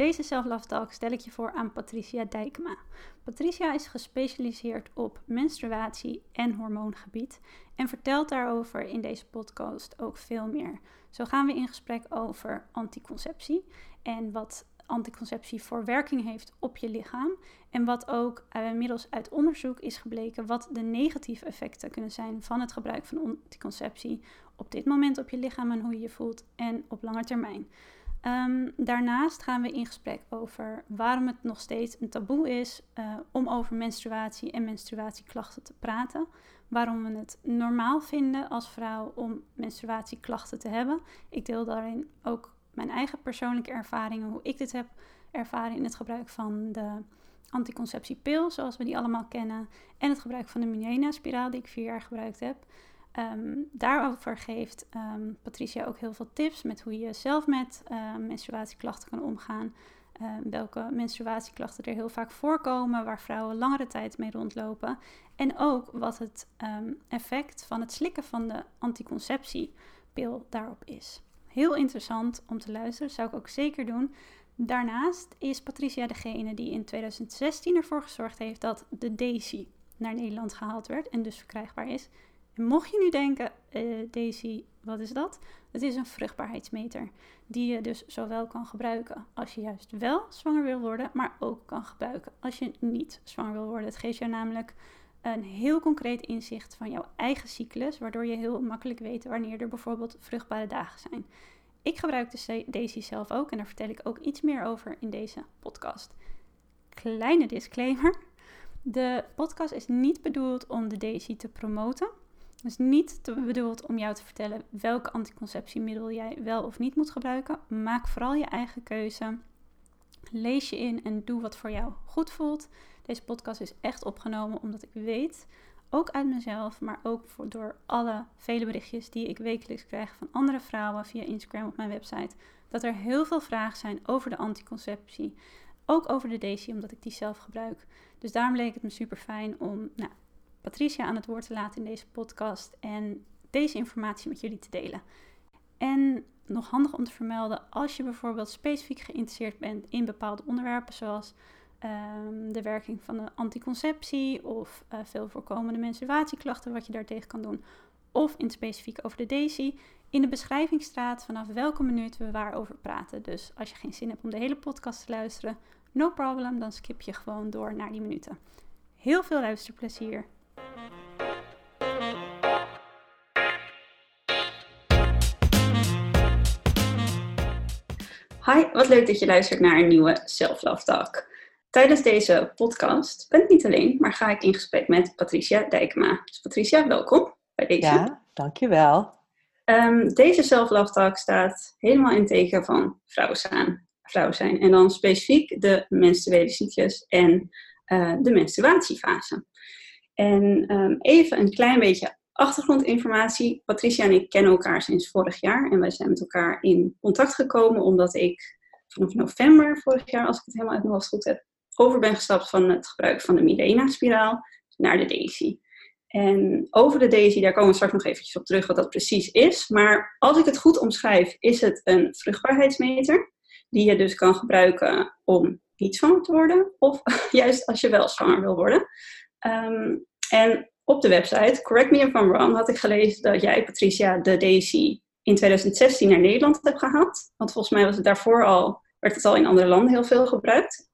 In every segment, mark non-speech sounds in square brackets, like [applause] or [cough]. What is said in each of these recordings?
Deze Talk stel ik je voor aan Patricia Dijkma. Patricia is gespecialiseerd op menstruatie en hormoongebied en vertelt daarover in deze podcast ook veel meer. Zo gaan we in gesprek over anticonceptie en wat anticonceptie voor werking heeft op je lichaam. En wat ook inmiddels uit onderzoek is gebleken wat de negatieve effecten kunnen zijn van het gebruik van anticonceptie op dit moment op je lichaam en hoe je je voelt en op lange termijn. Um, daarnaast gaan we in gesprek over waarom het nog steeds een taboe is uh, om over menstruatie en menstruatieklachten te praten. Waarom we het normaal vinden als vrouw om menstruatieklachten te hebben. Ik deel daarin ook mijn eigen persoonlijke ervaringen, hoe ik dit heb ervaren in het gebruik van de anticonceptiepil, zoals we die allemaal kennen, en het gebruik van de Mirena-spiraal die ik vier jaar gebruikt heb. Um, daarover geeft um, Patricia ook heel veel tips met hoe je zelf met uh, menstruatieklachten kan omgaan. Welke menstruatieklachten er heel vaak voorkomen, waar vrouwen langere tijd mee rondlopen. En ook wat het effect van het slikken van de anticonceptiepil daarop is. Heel interessant om te luisteren, zou ik ook zeker doen. Daarnaast is Patricia degene die in 2016 ervoor gezorgd heeft dat de Daisy naar Nederland gehaald werd en dus verkrijgbaar is. Mocht je nu denken, uh, Daisy, wat is dat? Het is een vruchtbaarheidsmeter die je dus zowel kan gebruiken als je juist wel zwanger wil worden, maar ook kan gebruiken als je niet zwanger wil worden. Het geeft jou namelijk een heel concreet inzicht van jouw eigen cyclus, waardoor je heel makkelijk weet wanneer er bijvoorbeeld vruchtbare dagen zijn. Ik gebruik de Daisy zelf ook en daar vertel ik ook iets meer over in deze podcast. Kleine disclaimer. De podcast is niet bedoeld om de Daisy te promoten. Is niet bedoeld om jou te vertellen welke anticonceptiemiddel jij wel of niet moet gebruiken. Maak vooral je eigen keuze. Lees je in en doe wat voor jou goed voelt. Deze podcast is echt opgenomen omdat ik weet, ook uit mezelf, maar ook door alle vele berichtjes die ik wekelijks krijg van andere vrouwen via Instagram op mijn website, dat er heel veel vragen zijn over de anticonceptie. Ook over de Daisy, omdat ik die zelf gebruik. Dus daarom leek het me super fijn om nou, Patricia aan het woord te laten in deze podcast en deze informatie met jullie te delen. En nog handig om te vermelden, als je bijvoorbeeld specifiek geïnteresseerd bent in bepaalde onderwerpen, zoals um, de werking van de anticonceptie of uh, veel voorkomende menstruatieklachten, wat je daartegen kan doen, of in specifiek over de Daisy, in de beschrijving staat vanaf welke minuut we waarover praten. Dus als je geen zin hebt om de hele podcast te luisteren, no problem, dan skip je gewoon door naar die minuten. Heel veel luisterplezier. Hi, wat leuk dat je luistert naar een nieuwe Self Love Talk. Tijdens deze podcast ben ik niet alleen, maar ga ik in gesprek met Patricia Dijkma. Dus Patricia, welkom bij deze. Ja, dankjewel. Um, deze Self Love Talk staat helemaal in teken van vrouw zijn. Vrouw zijn. En dan specifiek de menstruele cyclus en uh, de menstruatiefase. En um, even een klein beetje achtergrondinformatie. Patricia en ik kennen elkaar sinds vorig jaar. En wij zijn met elkaar in contact gekomen omdat ik vanaf november vorig jaar, als ik het helemaal uit goed heb, over ben gestapt van het gebruik van de Milena-spiraal naar de Daisy. En over de Daisy, daar komen we straks nog eventjes op terug wat dat precies is. Maar als ik het goed omschrijf, is het een vruchtbaarheidsmeter. Die je dus kan gebruiken om niet zwanger te worden. Of [laughs] juist als je wel zwanger wil worden. Um, en op de website, correct me if I'm wrong, had ik gelezen dat jij, Patricia, de Daisy in 2016 naar Nederland hebt gehaald. Want volgens mij was het daarvoor al, werd het al in andere landen heel veel gebruikt.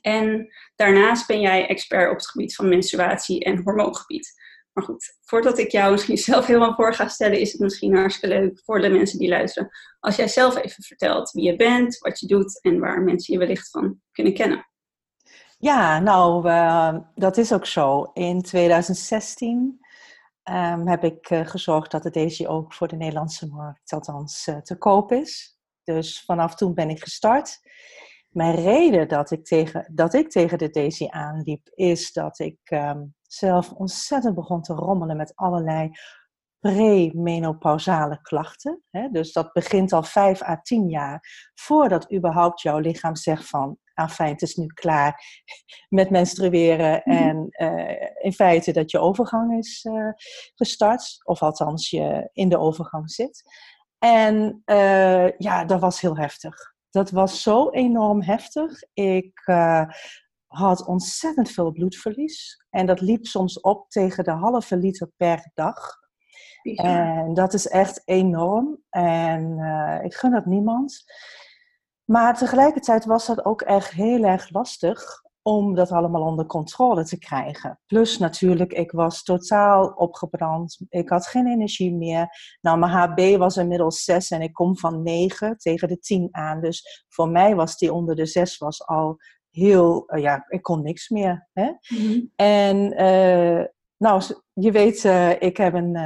En daarnaast ben jij expert op het gebied van menstruatie en hormoongebied. Maar goed, voordat ik jou misschien [laughs] zelf helemaal voor ga stellen, is het misschien hartstikke leuk voor de mensen die luisteren. Als jij zelf even vertelt wie je bent, wat je doet en waar mensen je wellicht van kunnen kennen. Ja, nou, uh, dat is ook zo. In 2016 um, ehm, heb ik uh, gezorgd dat de Daisy ook voor de Nederlandse markt althans uh, te koop is. Dus vanaf toen ben ik gestart. mijn reden dat ik tegen, dat ik tegen de Daisy aanliep, is dat ik ehm, zelf ontzettend begon te rommelen met allerlei premenopausale klachten. Hè? Dus dat begint al vijf à tien jaar voordat überhaupt jouw lichaam zegt van, fijn, het is nu klaar [laughs] met menstrueren mhm. en uh, in feite dat je overgang is uh, gestart, of althans je in de overgang zit. En uh, ja, dat was heel heftig. Dat was zo enorm heftig. Ik had ontzettend veel bloedverlies. En dat liep soms op tegen de halve liter per dag. En dat is echt enorm. En ik gun dat niemand. Maar tegelijkertijd was dat ook echt heel erg lastig om dat allemaal onder controle te krijgen. Plus natuurlijk, ik was totaal opgebrand. Ik had geen energie meer. Nou, mijn HB was inmiddels 6 en ik kom van 9 tegen de 10 aan. Dus voor mij was die onder de 6 was al heel, uh, ja, ik kon niks meer. Hè? Mm-hmm. En uh, nou, je weet, uh, ik heb een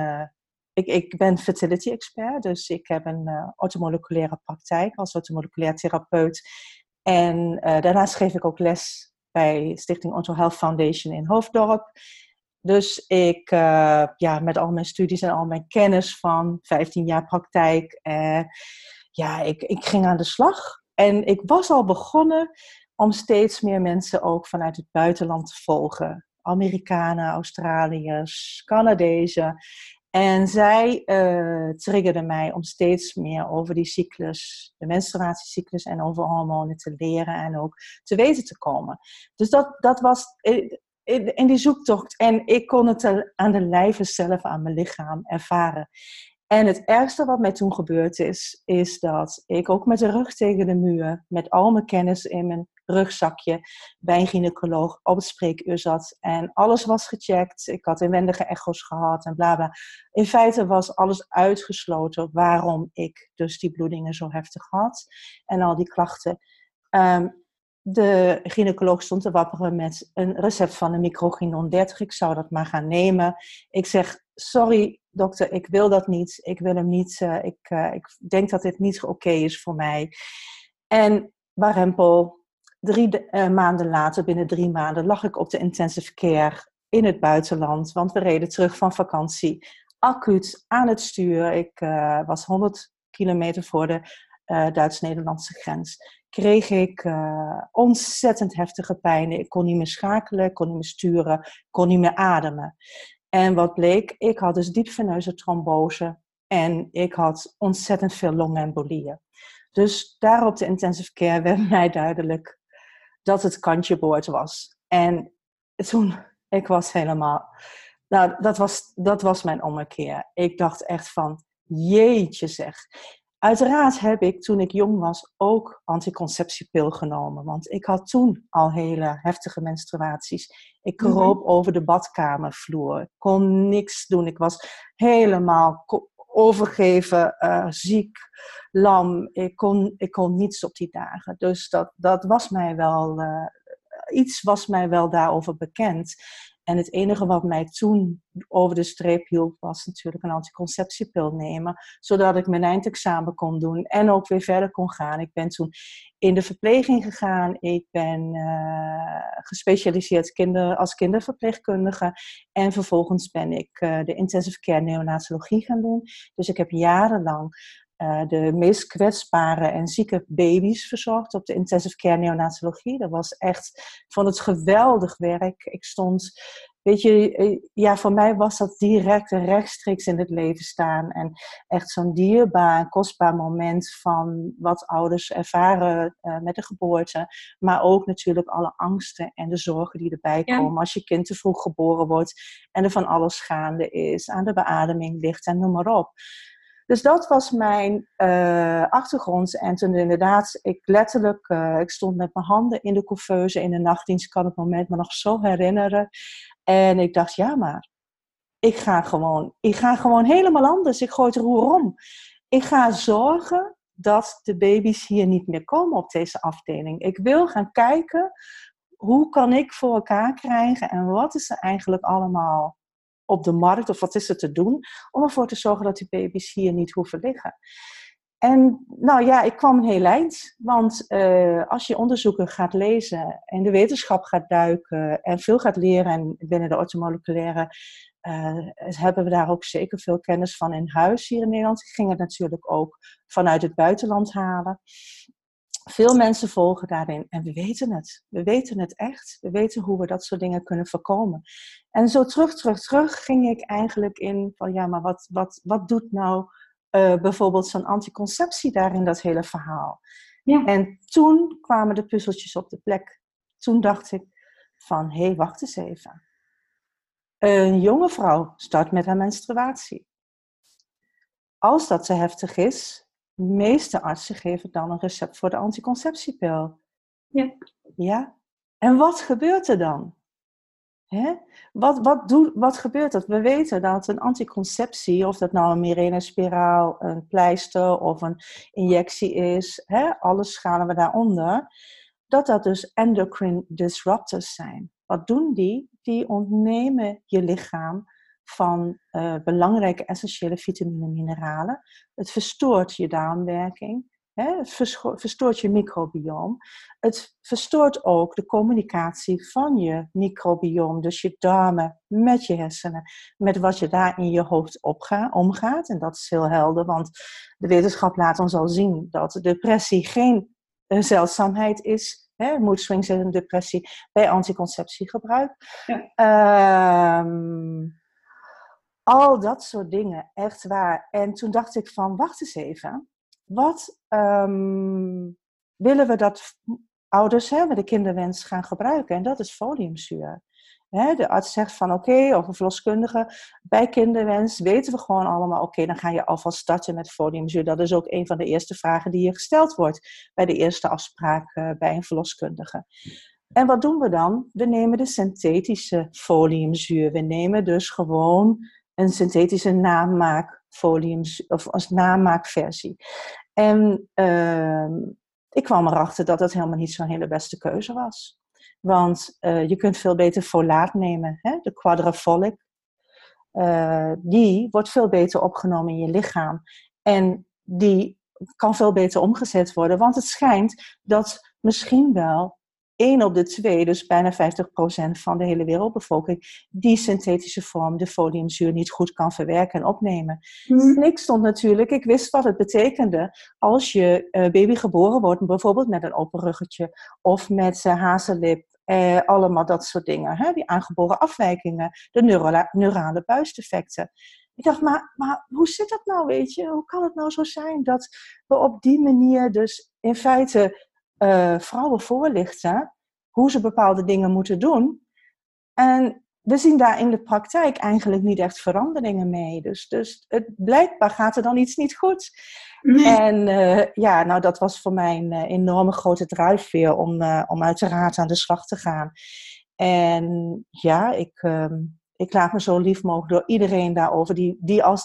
ik, ik ben fertility expert, dus ik heb een uh, ortomoleculaire praktijk als ortomoleculair therapeut. En uh, daarnaast geef ik ook les bij Stichting Ortho Health Foundation in Hoofddorp. Dus ik, uh, ja, met al mijn studies en al mijn kennis van 15 jaar praktijk, ja, ik, ik ging aan de slag. En ik was al begonnen om steeds meer mensen ook vanuit het buitenland te volgen. Amerikanen, Australiërs, Canadezen. En zij uh, triggerde mij om steeds meer over die cyclus, de menstruatiecyclus en over hormonen te leren en ook te weten te komen. Dus dat, dat was in die zoektocht. En ik kon het aan de lijve zelf, aan mijn lichaam ervaren. En het ergste wat mij toen gebeurd is, is dat ik ook met de rug tegen de muur, met al mijn kennis in mijn rugzakje, bij een gynaecoloog op het spreekuur zat. En alles was gecheckt. Ik had inwendige echo's gehad en bla bla. In feite was alles uitgesloten waarom ik dus die bloedingen zo heftig had. En al die klachten. Um, de gynaecoloog stond te wapperen met een recept van een microginon 30. Ik zou dat maar gaan nemen. Ik zeg, sorry dokter, ik wil dat niet. Ik wil hem niet. Uh, ik, uh, ik denk dat dit niet oké is voor mij. En warempel, drie uh, maanden later, binnen drie maanden, lag ik op de intensive care in het buitenland. Want we reden terug van vakantie. Acuut aan het stuur. Ik was 100 kilometer voor de Duits-Nederlandse grens kreeg ik ontzettend heftige pijn. Ik kon niet meer schakelen, kon niet meer sturen, kon niet meer ademen. En wat bleek, ik had dus diepveneuze trombose en ik had ontzettend veel longembolieën. Dus daar op de intensive care werd [laughs] mij duidelijk dat het kantje boord was. En toen, [laughs] ik was helemaal, nou, dat was, dat was mijn ommekeer. Ik dacht echt van, jeetje zeg. Uiteraard heb ik toen ik jong was ook anticonceptiepil genomen. Want ik had toen al hele heftige menstruaties. Ik mhm. kroop over de badkamervloer. Ik kon niks doen. Ik was helemaal overgeven, uh, ziek, lam. Ik kon, ik kon niets op die dagen. Dus dat, dat was mij wel, uh, iets was mij wel daarover bekend. En het enige wat mij toen over de streep hielp, was natuurlijk een anticonceptiepil nemen. Zodat ik mijn eindexamen kon doen en ook weer verder kon gaan. Ik ben toen in de verpleging gegaan. Ik ben uh, gespecialiseerd kinder, als kinderverpleegkundige. En vervolgens ben ik uh, de intensive care neonatologie gaan doen. Dus ik heb jarenlang uh, de meest kwetsbare en zieke baby's verzorgd op de intensive care neonatologie. Dat was echt van het geweldig werk. Ik stond, weet je, eh, ja, voor mij was dat direct en rechtstreeks in het leven staan. En echt zo'n dierbaar kostbaar moment van wat ouders ervaren uh, met de geboorte. Maar ook natuurlijk alle angsten en de zorgen die erbij komen als je kind te vroeg geboren wordt en er van alles gaande is, aan de beademing ligt en noem maar op. Dus dat was mijn uh, achtergrond. En toen inderdaad, ik letterlijk, uh, ik stond met mijn handen in de couveuse in de nachtdienst. Ik kan het moment me nog zo herinneren. En ik dacht, ja maar, ik ga gewoon, ik ga gewoon helemaal anders. Ik gooi het roer om. Ik ga zorgen dat de baby's hier niet meer komen op deze afdeling. Ik wil gaan kijken, hoe kan ik voor elkaar krijgen en wat is er eigenlijk allemaal op de markt of wat is er te doen om ervoor te zorgen dat die baby's hier niet hoeven liggen. En nou ja, ik kwam heel eind. Want uh, als je onderzoeken gaat lezen en de wetenschap gaat duiken en veel gaat leren en binnen de ortomoleculaire uh, hebben we daar ook zeker veel kennis van in huis hier in Nederland. Ik ging het natuurlijk ook vanuit het buitenland halen. Veel mensen volgen daarin en we weten het. We weten het echt. We weten hoe we dat soort dingen kunnen voorkomen. En zo terug, terug, terug ging ik eigenlijk in van ja, maar wat, wat, wat doet nou uh, bijvoorbeeld zo'n anticonceptie daar in dat hele verhaal? Ja. En toen kwamen de puzzeltjes op de plek. Toen dacht ik van hé, hey, wacht eens even. Een jonge vrouw start met haar menstruatie. Als dat te heftig is, de meeste artsen geven dan een recept voor de anticonceptiepil. Ja. Ja. En wat gebeurt er dan? Hè? Wat, wat, doe, wat gebeurt er? We weten dat een anticonceptie, of dat nou een Mirena-spiraal, een pleister of een injectie is, hè, alles schalen we daaronder, dat dat dus endocrine disruptors zijn. Wat doen die? Die ontnemen je lichaam van uh, belangrijke essentiële vitamine en mineralen. Het verstoort je darmwerking. Hè? Het verstoort je microbioom. Het verstoort ook de communicatie van je microbioom, dus je darmen met je hersenen, met wat je daar in je hoofd opga, omgaat. En dat is heel helder, want de wetenschap laat ons al zien dat depressie geen uh, zeldzaamheid is hè, mood swings en depressie, bij anticonceptiegebruik. Ja. Ehm, al dat soort dingen, echt waar. En toen dacht ik van, wacht eens even. Wat um, willen we dat ouders hè, met de kinderwens gaan gebruiken? En dat is foliumzuur de arts zegt van oké, of een verloskundige, bij kinderwens weten we gewoon allemaal, oké, dan ga je alvast starten met foliumzuur. Dat is ook een van de eerste vragen die je gesteld wordt bij de eerste afspraak uh, bij een verloskundige. En wat doen we dan? We nemen de synthetische foliumzuur. We nemen dus gewoon een synthetische namaak foliumzuur, of als namaakversie. En uh, ik kwam erachter dat dat helemaal niet zo'n hele beste keuze was. Want uh, je kunt veel beter folaat nemen, hè? de quadrafolic. Uh, die wordt veel beter opgenomen in je lichaam. En die kan veel beter omgezet worden. Want het schijnt dat misschien wel 1 op de 2, dus bijna 50% van de hele wereldbevolking, die synthetische vorm, de foliumzuur, niet goed kan verwerken en opnemen. Mm. Ik stond natuurlijk, ik wist wat het betekende als je uh, baby geboren wordt, bijvoorbeeld met een open ruggetje of met uh, hazellip eh, allemaal dat soort dingen. Hè? Die aangeboren afwijkingen, de neurale, neurale buisdefecten. Ik dacht, maar, maar hoe zit dat nou, weet je? Hoe kan het nou zo zijn dat we op die manier dus in feite uh, vrouwen voorlichten hoe ze bepaalde dingen moeten doen. En we zien daar in de praktijk eigenlijk niet echt veranderingen mee. Dus, dus het, blijkbaar gaat er dan iets niet goed. En uh, ja, nou dat was voor mij een uh, enorme grote drijfveer om, uh, om uiteraard aan de slag te gaan. En ja, ik, ehm, ik laat me zo lief mogelijk door iedereen daarover, die, die al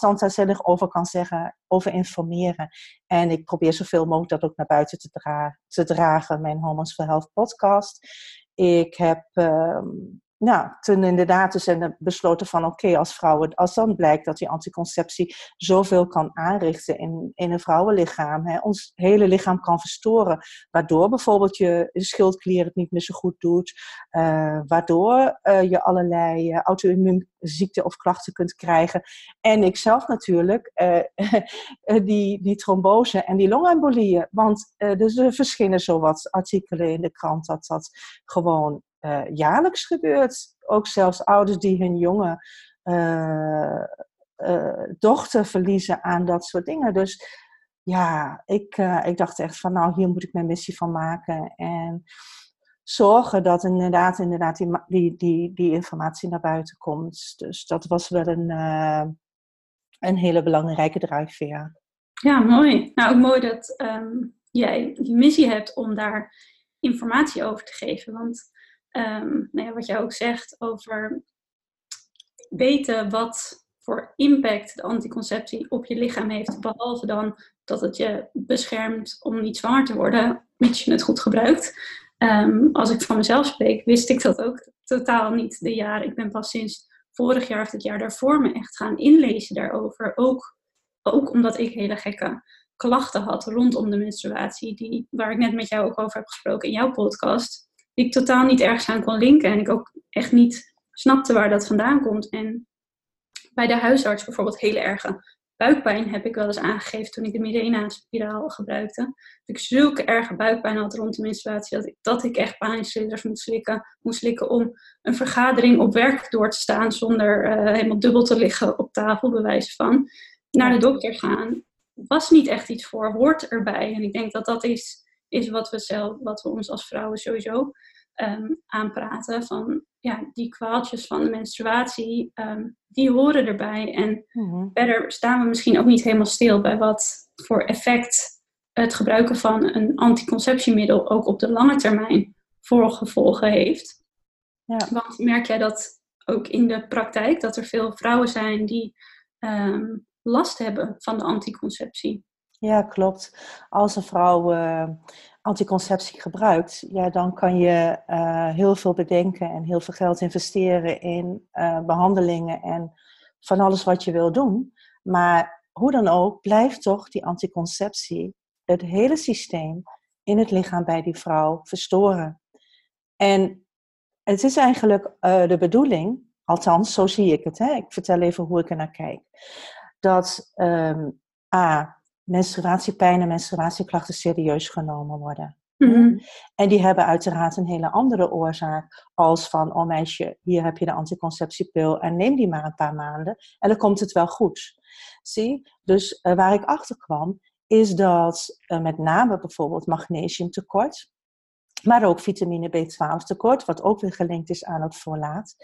over kan zeggen, over informeren. En ik probeer zoveel mogelijk dat ook naar buiten te, dra te dragen, mijn Hormones for Health podcast. Ik heb ehm, nou, toen inderdaad dus en besloten van oké, als vrouwen, als dan blijkt dat die anticonceptie zoveel kan aanrichten in, in een vrouwenlichaam, hè, ons hele lichaam kan verstoren, waardoor bijvoorbeeld je schildklier het niet meer zo goed doet, uh, waardoor uh, je allerlei uh, auto-immuunziekten of klachten kunt krijgen. En ik zelf natuurlijk [laughs] die, die trombose en die longembolieën, want dus er verschillen zowat artikelen in de krant dat dat gewoon uh, jaarlijks gebeurt. Ook zelfs ouders die hun jonge uh, uh, dochter verliezen aan dat soort dingen. Dus ja, ik, ik dacht echt van nou, hier moet ik mijn missie van maken. En zorgen dat inderdaad, inderdaad die, die, die, die informatie naar buiten komt. Dus dat was wel een, een hele belangrijke drijfveer. Ja, mooi. Nou, ook mooi dat um, jij die missie hebt om daar informatie over te geven. Want um, nou ja, wat jij ook zegt over weten wat voor impact de anticonceptie op je lichaam heeft, behalve dan dat het je beschermt om niet zwanger te worden, mits je het goed gebruikt. Um, als ik van mezelf spreek, wist ik dat ook totaal niet de jaren. Ik ben pas sinds vorig jaar of het jaar daarvoor me echt gaan inlezen daarover. Ook, ook omdat ik hele gekke klachten had rondom de menstruatie, die, waar ik net met jou ook over heb gesproken in jouw podcast, die ik totaal niet ergens aan kon linken en ik ook echt niet snapte waar dat vandaan komt. En bij de huisarts bijvoorbeeld hele erge buikpijn heb ik wel eens aangegeven toen ik de Mirena-spiraal gebruikte. Dat ik zulke erge buikpijn had rond de menstruatie dat ik, dat ik echt pijnstillers moest slikken, moest slikken om een vergadering op werk door te staan zonder uh, helemaal dubbel te liggen op tafel, bewijs van. Naar de dokter gaan was niet echt iets voor, hoort erbij. En ik denk dat dat is, is wat, we zelf, wat we ons als vrouwen sowieso um, aanpraten. Van ja, die kwaaltjes van de menstruatie, ehm, die horen erbij. En mhm. verder staan we misschien ook niet helemaal stil bij wat voor effect het gebruiken van een anticonceptiemiddel ook op de lange termijn voor gevolgen heeft. Ja. Want merk jij dat ook in de praktijk, dat er veel vrouwen zijn die ehm, last hebben van de anticonceptie? Ja, klopt. Als een vrouw uh, anticonceptie gebruikt, ja, dan kan je uh, heel veel bedenken en heel veel geld investeren in uh, behandelingen en van alles wat je wil doen. Maar hoe dan ook, blijft toch die anticonceptie het hele systeem in het lichaam bij die vrouw verstoren. En het is eigenlijk de bedoeling, althans zo zie ik het, hè? ik vertel even hoe ik er naar kijk, dat um, A, menstruatiepijn en menstruatieklachten serieus genomen worden. Mhm. En die hebben uiteraard een hele andere oorzaak als van, oh meisje, hier heb je de anticonceptiepil en neem die maar een paar maanden en dan komt het wel goed. Zie? Dus uh, waar ik achter kwam, is dat uh, met name bijvoorbeeld magnesiumtekort, maar ook vitamine B12 tekort, wat ook weer gelinkt is aan het folaat,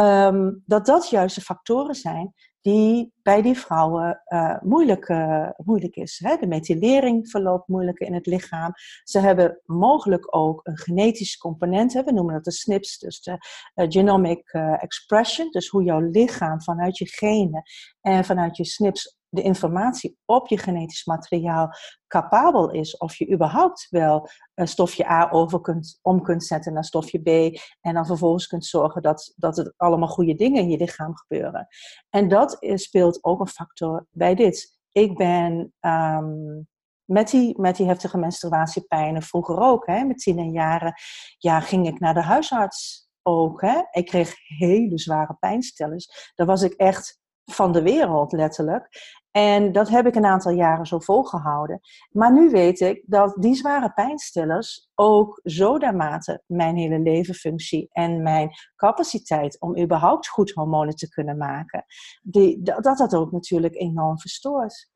um, dat dat juist de factoren zijn die bij die vrouwen uh, moeilijk, uh, moeilijk is. Hè? De methylering verloopt moeilijker in het lichaam. Ze hebben mogelijk ook een genetisch component. We noemen dat de SNPs, dus de uh, genomic expression. Dus hoe jouw lichaam vanuit je genen en vanuit je SNPs de informatie op je genetisch materiaal capabel is. Of je überhaupt wel stofje A over kunt, om kunt zetten naar stofje B. En dan vervolgens kunt zorgen dat, dat het allemaal goede dingen in je lichaam gebeuren. En dat speelt ook een factor bij dit. Ik ben um, met, die, met die heftige menstruatiepijnen vroeger ook, hè, met tien en jaren, ja, ging ik naar de huisarts ook. Hè. Ik kreeg hele zware pijnstellers. Daar was ik echt van de wereld, letterlijk. En dat heb ik een aantal jaren zo volgehouden. Maar nu weet ik dat die zware pijnstillers ook zo dermate mijn hele levenfunctie en mijn capaciteit om überhaupt goed hormonen te kunnen maken, die, dat dat ook natuurlijk enorm verstoort.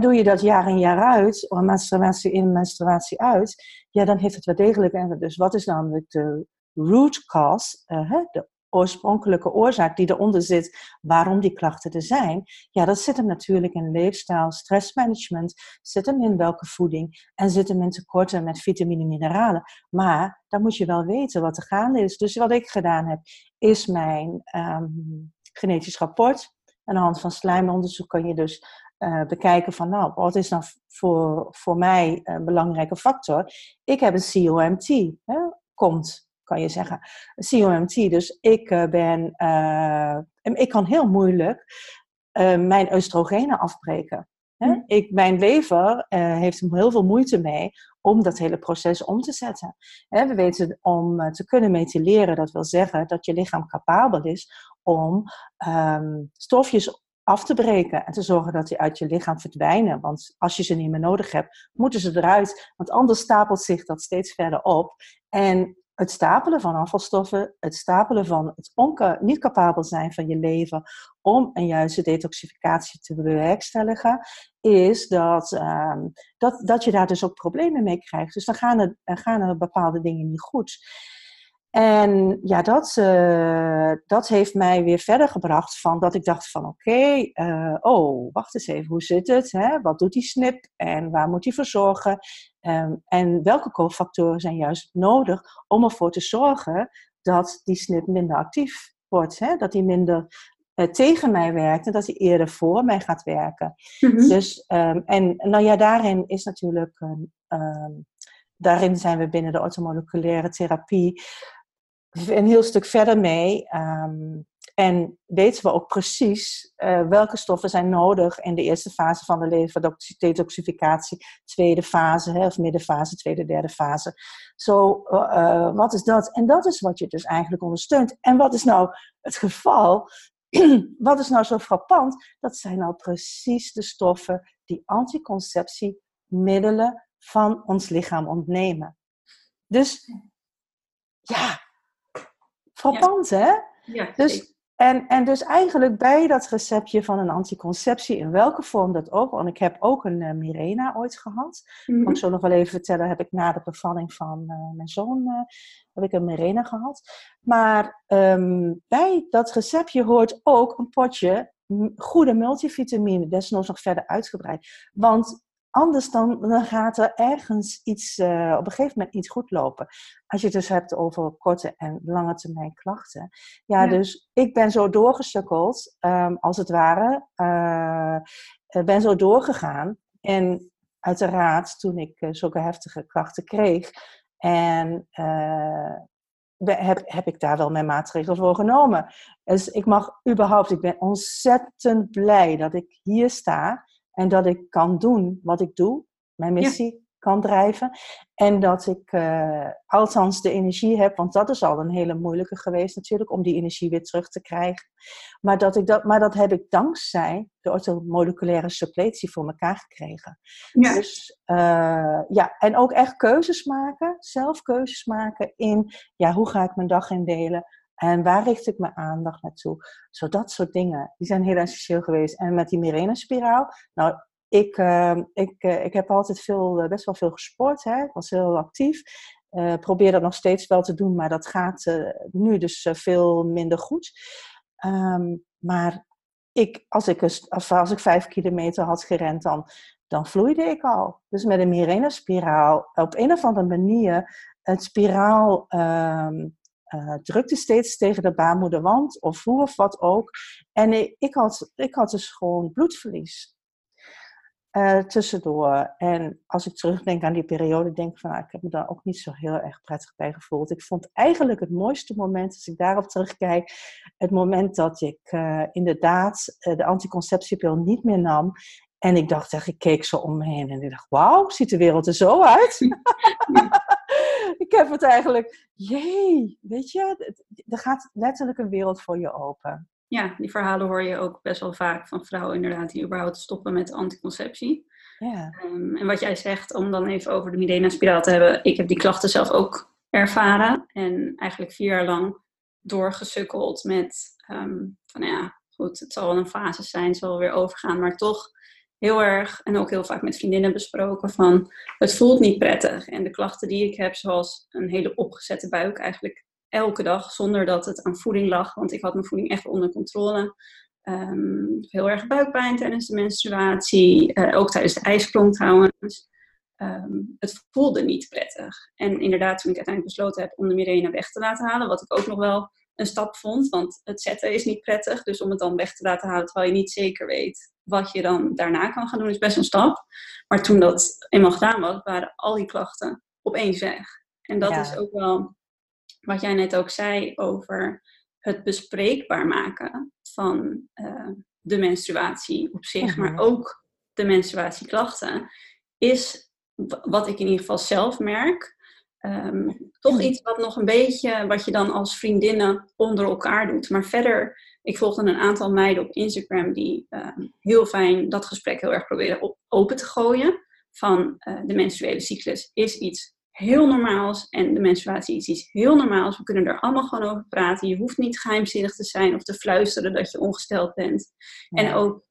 doe je dat jaar in jaar uit, menstruatie in, menstruatie uit, ja, dan heeft het wel degelijk. Dus wat is namelijk de root cause, uh, de oorspronkelijke oorzaak die eronder zit waarom die klachten er zijn, ja, dat zit hem natuurlijk in leefstijl, stressmanagement, zit hem in welke voeding en zit hem in tekorten met vitamine en mineralen. Maar dan moet je wel weten wat er gaande is. Dus wat ik gedaan heb, is mijn um, genetisch rapport. Aan de hand van slijmonderzoek kan je dus uh, bekijken van, nou, wat is dan voor, voor mij een belangrijke factor? Ik heb een COMT, hè, komt kan je zeggen, COMT. Dus ik uh, ben, uh, ik kan heel moeilijk uh, mijn oestrogenen afbreken. Hè? Hm. Ik, mijn lever heeft heel veel moeite mee om dat hele proces om te zetten. Hè, we weten om te kunnen methyleren, dat wil zeggen dat je lichaam capabel is om um, stofjes af te breken en te zorgen dat die uit je lichaam verdwijnen. Want als je ze niet meer nodig hebt, moeten ze eruit. Want anders stapelt zich dat steeds verder op. En het stapelen van afvalstoffen, het stapelen van het niet capabel zijn van je leven om een juiste detoxificatie te bewerkstelligen, is dat, um, dat, dat je daar dus ook problemen mee krijgt. Dus dan gaan er, gaan er bepaalde dingen niet goed. En ja, dat, uh, dat heeft mij weer verder gebracht van dat ik dacht van oké, eh, oh, wacht eens even, hoe zit het? Hè? Wat doet die snip en waar moet hij voor zorgen? Um, en welke cofactoren zijn juist nodig om ervoor te zorgen dat die snip minder actief wordt? Hè? Dat hij minder uh, tegen mij werkt en dat hij eerder voor mij gaat werken. Mm -hmm. Dus, um, en nou ja, daarin is natuurlijk, um, daarin zijn we binnen de ortomoleculaire therapie een heel stuk verder mee. Um, En weten we ook precies uh, welke stoffen zijn nodig in de eerste fase van de lever-detoxificatie, tweede fase, hè, of middenfase, tweede, derde fase. Zo, uh, wat is dat? En dat is wat je dus eigenlijk ondersteunt. En wat is nou het geval? [clears throat] wat is nou zo frappant? Dat zijn nou precies de stoffen die anticonceptiemiddelen van ons lichaam ontnemen. Dus ja, frappant hè? Ja, dus, en, en dus eigenlijk bij dat receptje van een anticonceptie, in welke vorm dat ook, want ik heb ook een uh, Mirena ooit gehad. Mm -hmm. Kan ik zo nog wel even vertellen, heb ik na de bevalling van uh, mijn zoon, uh, heb ik een Mirena gehad. Maar um, bij dat receptje hoort ook een potje goede multivitamine, desnoods nog verder uitgebreid. Want Anders dan, dan gaat er ergens iets, uh, op een gegeven moment iets goed lopen. Als je het dus hebt over korte en lange termijn klachten. Ja, ja. dus ik ben zo doorgesukkeld, um, als het ware. Uh, ben zo doorgegaan. En uiteraard, toen ik uh, zulke heftige klachten kreeg. En heb, heb ik daar wel mijn maatregelen voor genomen. Dus ik mag überhaupt, ik ben ontzettend blij dat ik hier sta. En dat ik kan doen wat ik doe, mijn missie kan drijven. En dat ik uh, althans de energie heb, want dat is al een hele moeilijke geweest natuurlijk, om die energie weer terug te krijgen. Maar dat, ik dat, maar dat heb ik dankzij de orthomoleculaire suppletie voor elkaar gekregen. Ja. Dus uh, ja, en ook echt keuzes maken, zelf keuzes maken in, ja, hoe ga ik mijn dag indelen? En waar richt ik mijn aandacht naartoe? Zo dat soort dingen. Die zijn heel essentieel geweest. En met die Mirena-spiraal. Nou, ik, uh, ik, uh, ik heb altijd veel, uh, best wel veel gesport. Hè? Ik was heel actief. probeer dat nog steeds wel te doen, maar dat gaat nu dus veel minder goed. Um, maar ik, als, ik, als ik vijf kilometer had gerend, dan, dan vloeide ik al. Dus met een Mirena-spiraal, op een of andere manier, het spiraal. Um, uh, drukte steeds tegen de baarmoederwand of hoe of wat ook. En ik had, ik had dus gewoon bloedverlies. Uh, tussendoor. En als ik terugdenk aan die periode, denk ik van, nou, ik heb me daar ook niet zo heel erg prettig bij gevoeld. Ik vond eigenlijk het mooiste moment, als ik daarop terugkijk, het moment dat ik uh, inderdaad de anticonceptiepil niet meer nam. En ik dacht echt, ik keek zo om me heen en ik dacht, wauw, ziet de wereld er zo uit? [laughs] ik heb het eigenlijk, jee, weet je, er gaat letterlijk een wereld voor je open. Ja, die verhalen hoor je ook best wel vaak van vrouwen inderdaad die überhaupt stoppen met anticonceptie. Ja. Um, en wat jij zegt, om dan even over de Midena-spiraal te hebben. Ik heb die klachten zelf ook ervaren en eigenlijk vier jaar lang doorgesukkeld met, um, van ja, goed, het zal wel een fase zijn, het zal wel weer overgaan, maar toch heel erg, en ook heel vaak met vriendinnen besproken, van het voelt niet prettig. En de klachten die ik heb, zoals een hele opgezette buik, eigenlijk elke dag, zonder dat het aan voeding lag, want ik had mijn voeding echt onder controle. Um, heel erg buikpijn tijdens de menstruatie, uh, ook tijdens de ijsprong trouwens. Um, het voelde niet prettig. En inderdaad, toen ik uiteindelijk besloten heb om de Mirena weg te laten halen, wat ik ook nog wel een stap vond, want het zetten is niet prettig. Dus om het dan weg te laten halen terwijl je niet zeker weet wat je dan daarna kan gaan doen, is best een stap. Maar toen dat eenmaal gedaan was, waren al die klachten opeens weg. En dat is ook wel wat jij net ook zei over het bespreekbaar maken van uh, de menstruatie op zich, maar mhm. ook de menstruatieklachten, is wat ik in ieder geval zelf merk. Um, toch iets wat nog een beetje, wat je dan als vriendinnen onder elkaar doet. Maar verder ik volgde een aantal meiden op Instagram die uh, heel fijn dat gesprek heel erg proberen op, open te gooien. Van uh, de menstruele cyclus is iets heel normaals en de menstruatie is iets heel normaals. We kunnen er allemaal gewoon over praten. Je hoeft niet geheimzinnig te zijn of te fluisteren dat je ongesteld bent. Ja. En ook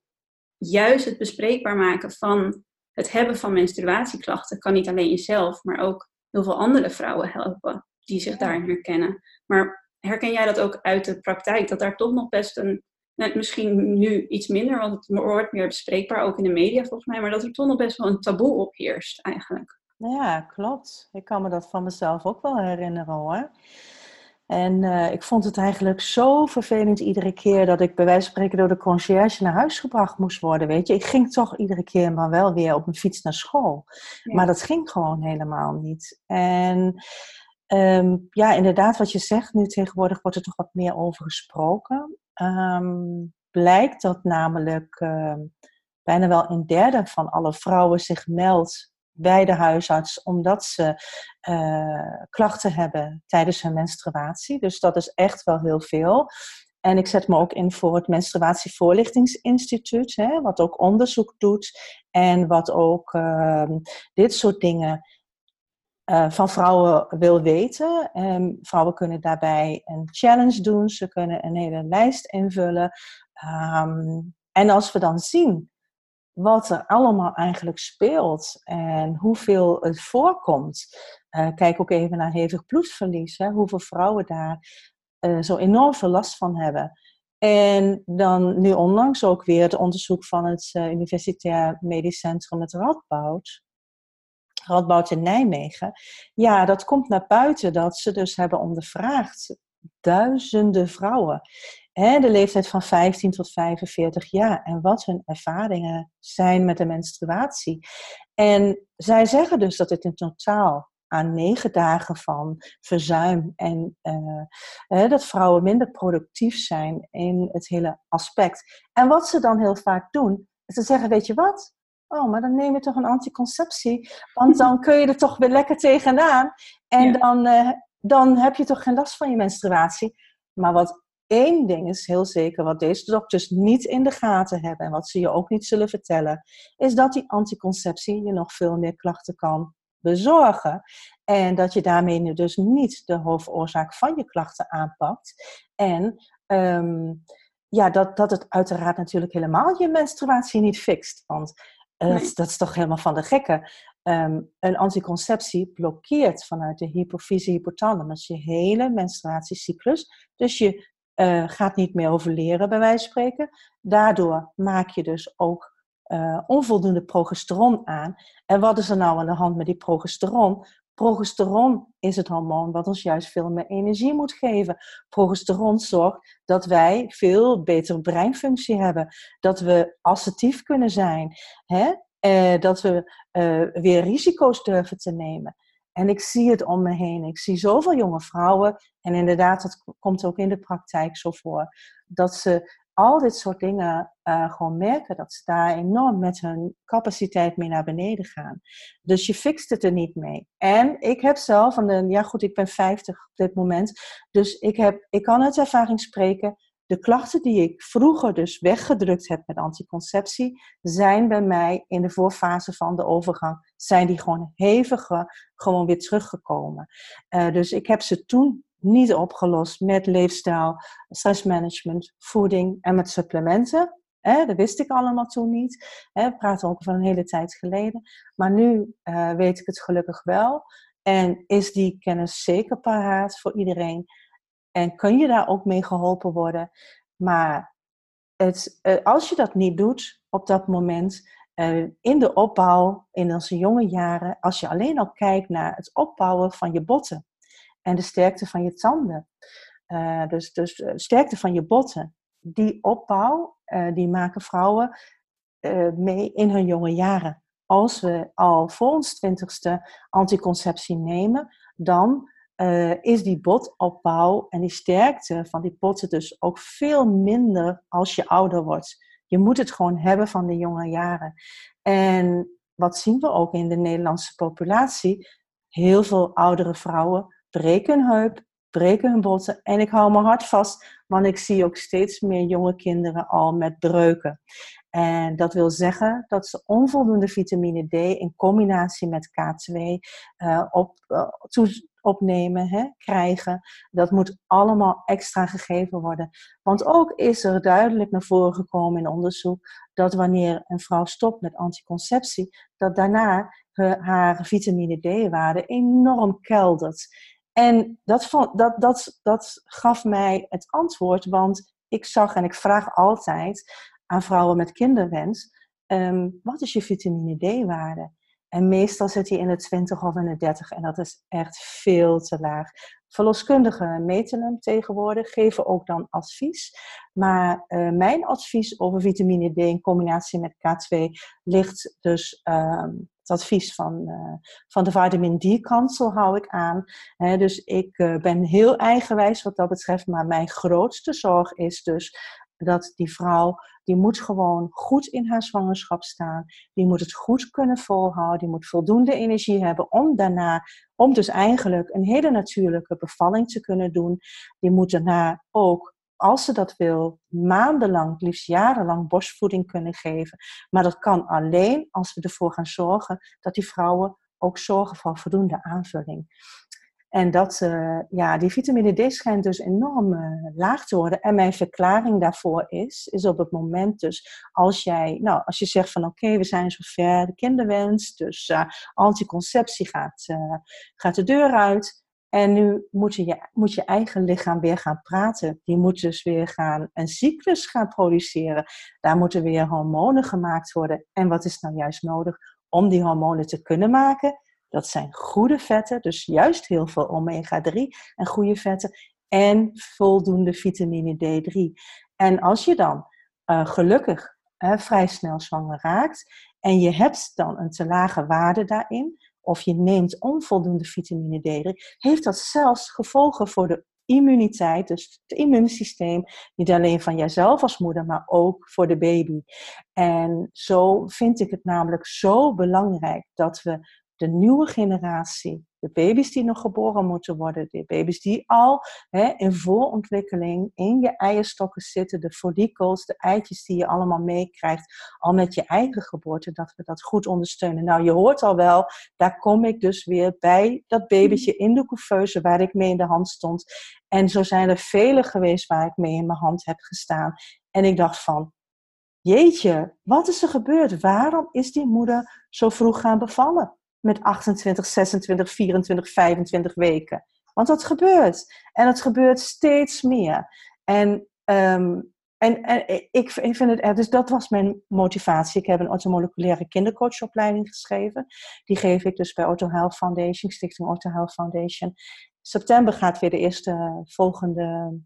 juist het bespreekbaar maken van het hebben van menstruatieklachten kan niet alleen jezelf, maar ook heel veel andere vrouwen helpen die zich daarin herkennen. Maar herken jij dat ook uit de praktijk? Dat daar toch nog best een, net misschien nu iets minder, want het wordt meer bespreekbaar, ook in de media volgens mij, maar dat er toch nog best wel een taboe op heerst eigenlijk. Ja, klopt. Ik kan me dat van mezelf ook wel herinneren hoor. En uh, ik vond het eigenlijk zo vervelend iedere keer dat ik bij wijze van spreken door de conciërge naar huis gebracht moest worden. Weet je, ik ging toch iedere keer maar wel weer op mijn fiets naar school. Ja. Maar dat ging gewoon helemaal niet. En Um, ja, inderdaad, wat je zegt, nu tegenwoordig wordt er toch wat meer over gesproken. ehm, blijkt dat namelijk ehm, bijna wel een derde van alle vrouwen zich meldt bij de huisarts omdat ze uh, klachten hebben tijdens hun menstruatie. Dus dat is echt wel heel veel. En ik zet me ook in voor het Menstruatievoorlichtingsinstituut, hè, wat ook onderzoek doet en wat ook dit soort dingen uh, van vrouwen wil weten. Um, vrouwen kunnen daarbij een challenge doen, ze kunnen een hele lijst invullen. Um, en als we dan zien wat er allemaal eigenlijk speelt en hoeveel het voorkomt. Uh, kijk ook even naar hevig bloedverlies, hè, hoeveel vrouwen daar uh, zo enorm veel last van hebben. En dan nu onlangs ook weer het onderzoek van het Universitair Medisch Centrum het Radboud. Radboud in Nijmegen. Ja, dat komt naar buiten dat ze dus hebben ondervraagd duizenden vrouwen hè, de leeftijd van 15 tot 45 jaar en wat hun ervaringen zijn met de menstruatie. En zij zeggen dus dat het in totaal aan negen dagen van verzuim en uh, dat vrouwen minder productief zijn in het hele aspect. En wat ze dan heel vaak doen, te zeggen, weet je wat? Oh, maar dan neem je toch een anticonceptie, want dan kun je er toch weer lekker tegenaan. En dan, uh, dan heb je toch geen last van je menstruatie. Maar wat één ding is heel zeker, wat deze dokters niet in de gaten hebben en wat ze je ook niet zullen vertellen, is dat die anticonceptie je nog veel meer klachten kan bezorgen. En dat je daarmee dus niet de hoofdoorzaak van je klachten aanpakt. En um, ja, dat, dat het uiteraard natuurlijk helemaal je menstruatie niet fixt. Want uh, dat is toch helemaal van de gekke. Um, een anticonceptie blokkeert vanuit de hypofyse hypothalamus je hele menstruatiecyclus. Dus je uh, gaat niet meer overleren, bij wijze van spreken. Daardoor maak je dus ook uh, onvoldoende progesteron aan. En wat is er nou aan de hand met die progesteron? Progesteron is het hormoon wat ons juist veel meer energie moet geven. Progesteron zorgt dat wij veel betere breinfunctie hebben. Dat we assertief kunnen zijn. Hè? Uh, dat we uh, weer risico's durven te nemen. En ik zie het om me heen. Ik zie zoveel jonge vrouwen. En inderdaad, dat komt ook in de praktijk zo voor. Dat ze al dit soort dingen uh, gewoon merken. Dat ze daar enorm met hun capaciteit mee naar beneden gaan. Dus je fixt het er niet mee. En ik heb zelf, en ja goed, ik ben 50 op dit moment. Dus ik, heb, ik kan uit ervaring spreken de klachten die ik vroeger dus weggedrukt heb met anticonceptie, zijn bij mij in de voorfase van de overgang, zijn die gewoon heviger gewoon weer teruggekomen. Dus ik heb ze toen niet opgelost met leefstijl, stressmanagement, voeding en met supplementen. Eh, dat wist ik allemaal toen niet. Eh, we praten ook van een hele tijd geleden. Maar nu uh, weet ik het gelukkig wel. En is die kennis zeker paraat voor iedereen. En kun je daar ook mee geholpen worden. Maar het, eh, als je dat niet doet op dat moment, uh, in de opbouw, in onze jonge jaren, als je alleen al kijkt naar het opbouwen van je botten en de sterkte van je tanden. Uh, dus dus de sterkte van je botten, die opbouw, die maken vrouwen mee in hun jonge jaren. Als we al voor ons twintigste anticonceptie nemen, dan is die botopbouw en die sterkte van die botten dus ook veel minder als je ouder wordt. Je moet het gewoon hebben van de jonge jaren. En wat zien we ook in de Nederlandse populatie? Heel veel oudere vrouwen breken hun heup, breken hun botten. En ik hou mijn hart vast, want ik zie ook steeds meer jonge kinderen al met breuken. En dat wil zeggen dat ze onvoldoende vitamine D in combinatie met K2 uh, eh, op, uh, opnemen, hè, krijgen. Dat moet allemaal extra gegeven worden. Want ook is er duidelijk naar voren gekomen in onderzoek dat wanneer een vrouw stopt met anticonceptie, dat daarna haar vitamine D-waarde enorm keldert. En dat, dat, dat, dat gaf mij het antwoord, want ik zag en ik vraag altijd aan vrouwen met kinderwens: um, wat is je vitamine D-waarde? En meestal zit hij in de 20 of in de 30 en dat is echt veel te laag. Verloskundigen meten hem tegenwoordig, geven ook dan advies. Maar uh, mijn advies over vitamine D in combinatie met K2 ligt dus uh, het advies van, uh, van de Vitamin D-kansel hou ik aan. dus ik uh, ben heel eigenwijs wat dat betreft, maar mijn grootste zorg is dus dat die vrouw, die moet gewoon goed in haar zwangerschap staan. Die moet het goed kunnen volhouden. Die moet voldoende energie hebben om daarna, om dus eigenlijk een hele natuurlijke bevalling te kunnen doen. Die moet daarna ook als ze dat wil, maandenlang, liefst jarenlang borstvoeding kunnen geven. Maar dat kan alleen als we ervoor gaan zorgen dat die vrouwen ook zorgen voor voldoende aanvulling. En dat, uh, ja, die vitamine D schijnt dus enorm uh, laag te worden. En mijn verklaring daarvoor is, is op het moment dus, als jij, nou, als je zegt van oké, we zijn zover, de kinderwens, dus uh, anticonceptie gaat, gaat de deur uit. En nu moet je, moet je eigen lichaam weer gaan praten. Die moet dus weer gaan een cyclus gaan produceren. Daar moeten weer hormonen gemaakt worden. En wat is nou juist nodig om die hormonen te kunnen maken? Dat zijn goede vetten, dus juist heel veel omega-3 en goede vetten. En voldoende vitamine D3. En als je dan uh, gelukkig vrij snel zwanger raakt en je hebt dan een te lage waarde daarin, of je neemt onvoldoende vitamine D3, heeft dat zelfs gevolgen voor de immuniteit, dus het immuunsysteem, niet alleen van jijzelf als moeder, maar ook voor de baby. En zo vind ik het namelijk zo belangrijk dat we de nieuwe generatie, de baby's die nog geboren moeten worden, de baby's die al hè, in voorontwikkeling in je eierstokken zitten, de follicels, de eitjes die je allemaal meekrijgt, al met je eigen geboorte, dat we dat goed ondersteunen. Nou, je hoort al wel, daar kom ik dus weer bij dat babytje in de couveuse waar ik mee in de hand stond. En zo zijn er vele geweest waar ik mee in mijn hand heb gestaan. En ik dacht van, jeetje, wat is er gebeurd? Waarom is die moeder zo vroeg gaan bevallen? Met 28, 26, 24, 25 weken. Want dat gebeurt. En het gebeurt steeds meer. En, um, en, en ik, ik vind het dus dat was mijn motivatie. Ik heb een ortomoleculaire kindercoachopleiding geschreven. Die geef ik dus bij Auto Health Foundation, Stichting Auto Health Foundation. September gaat weer de eerste volgende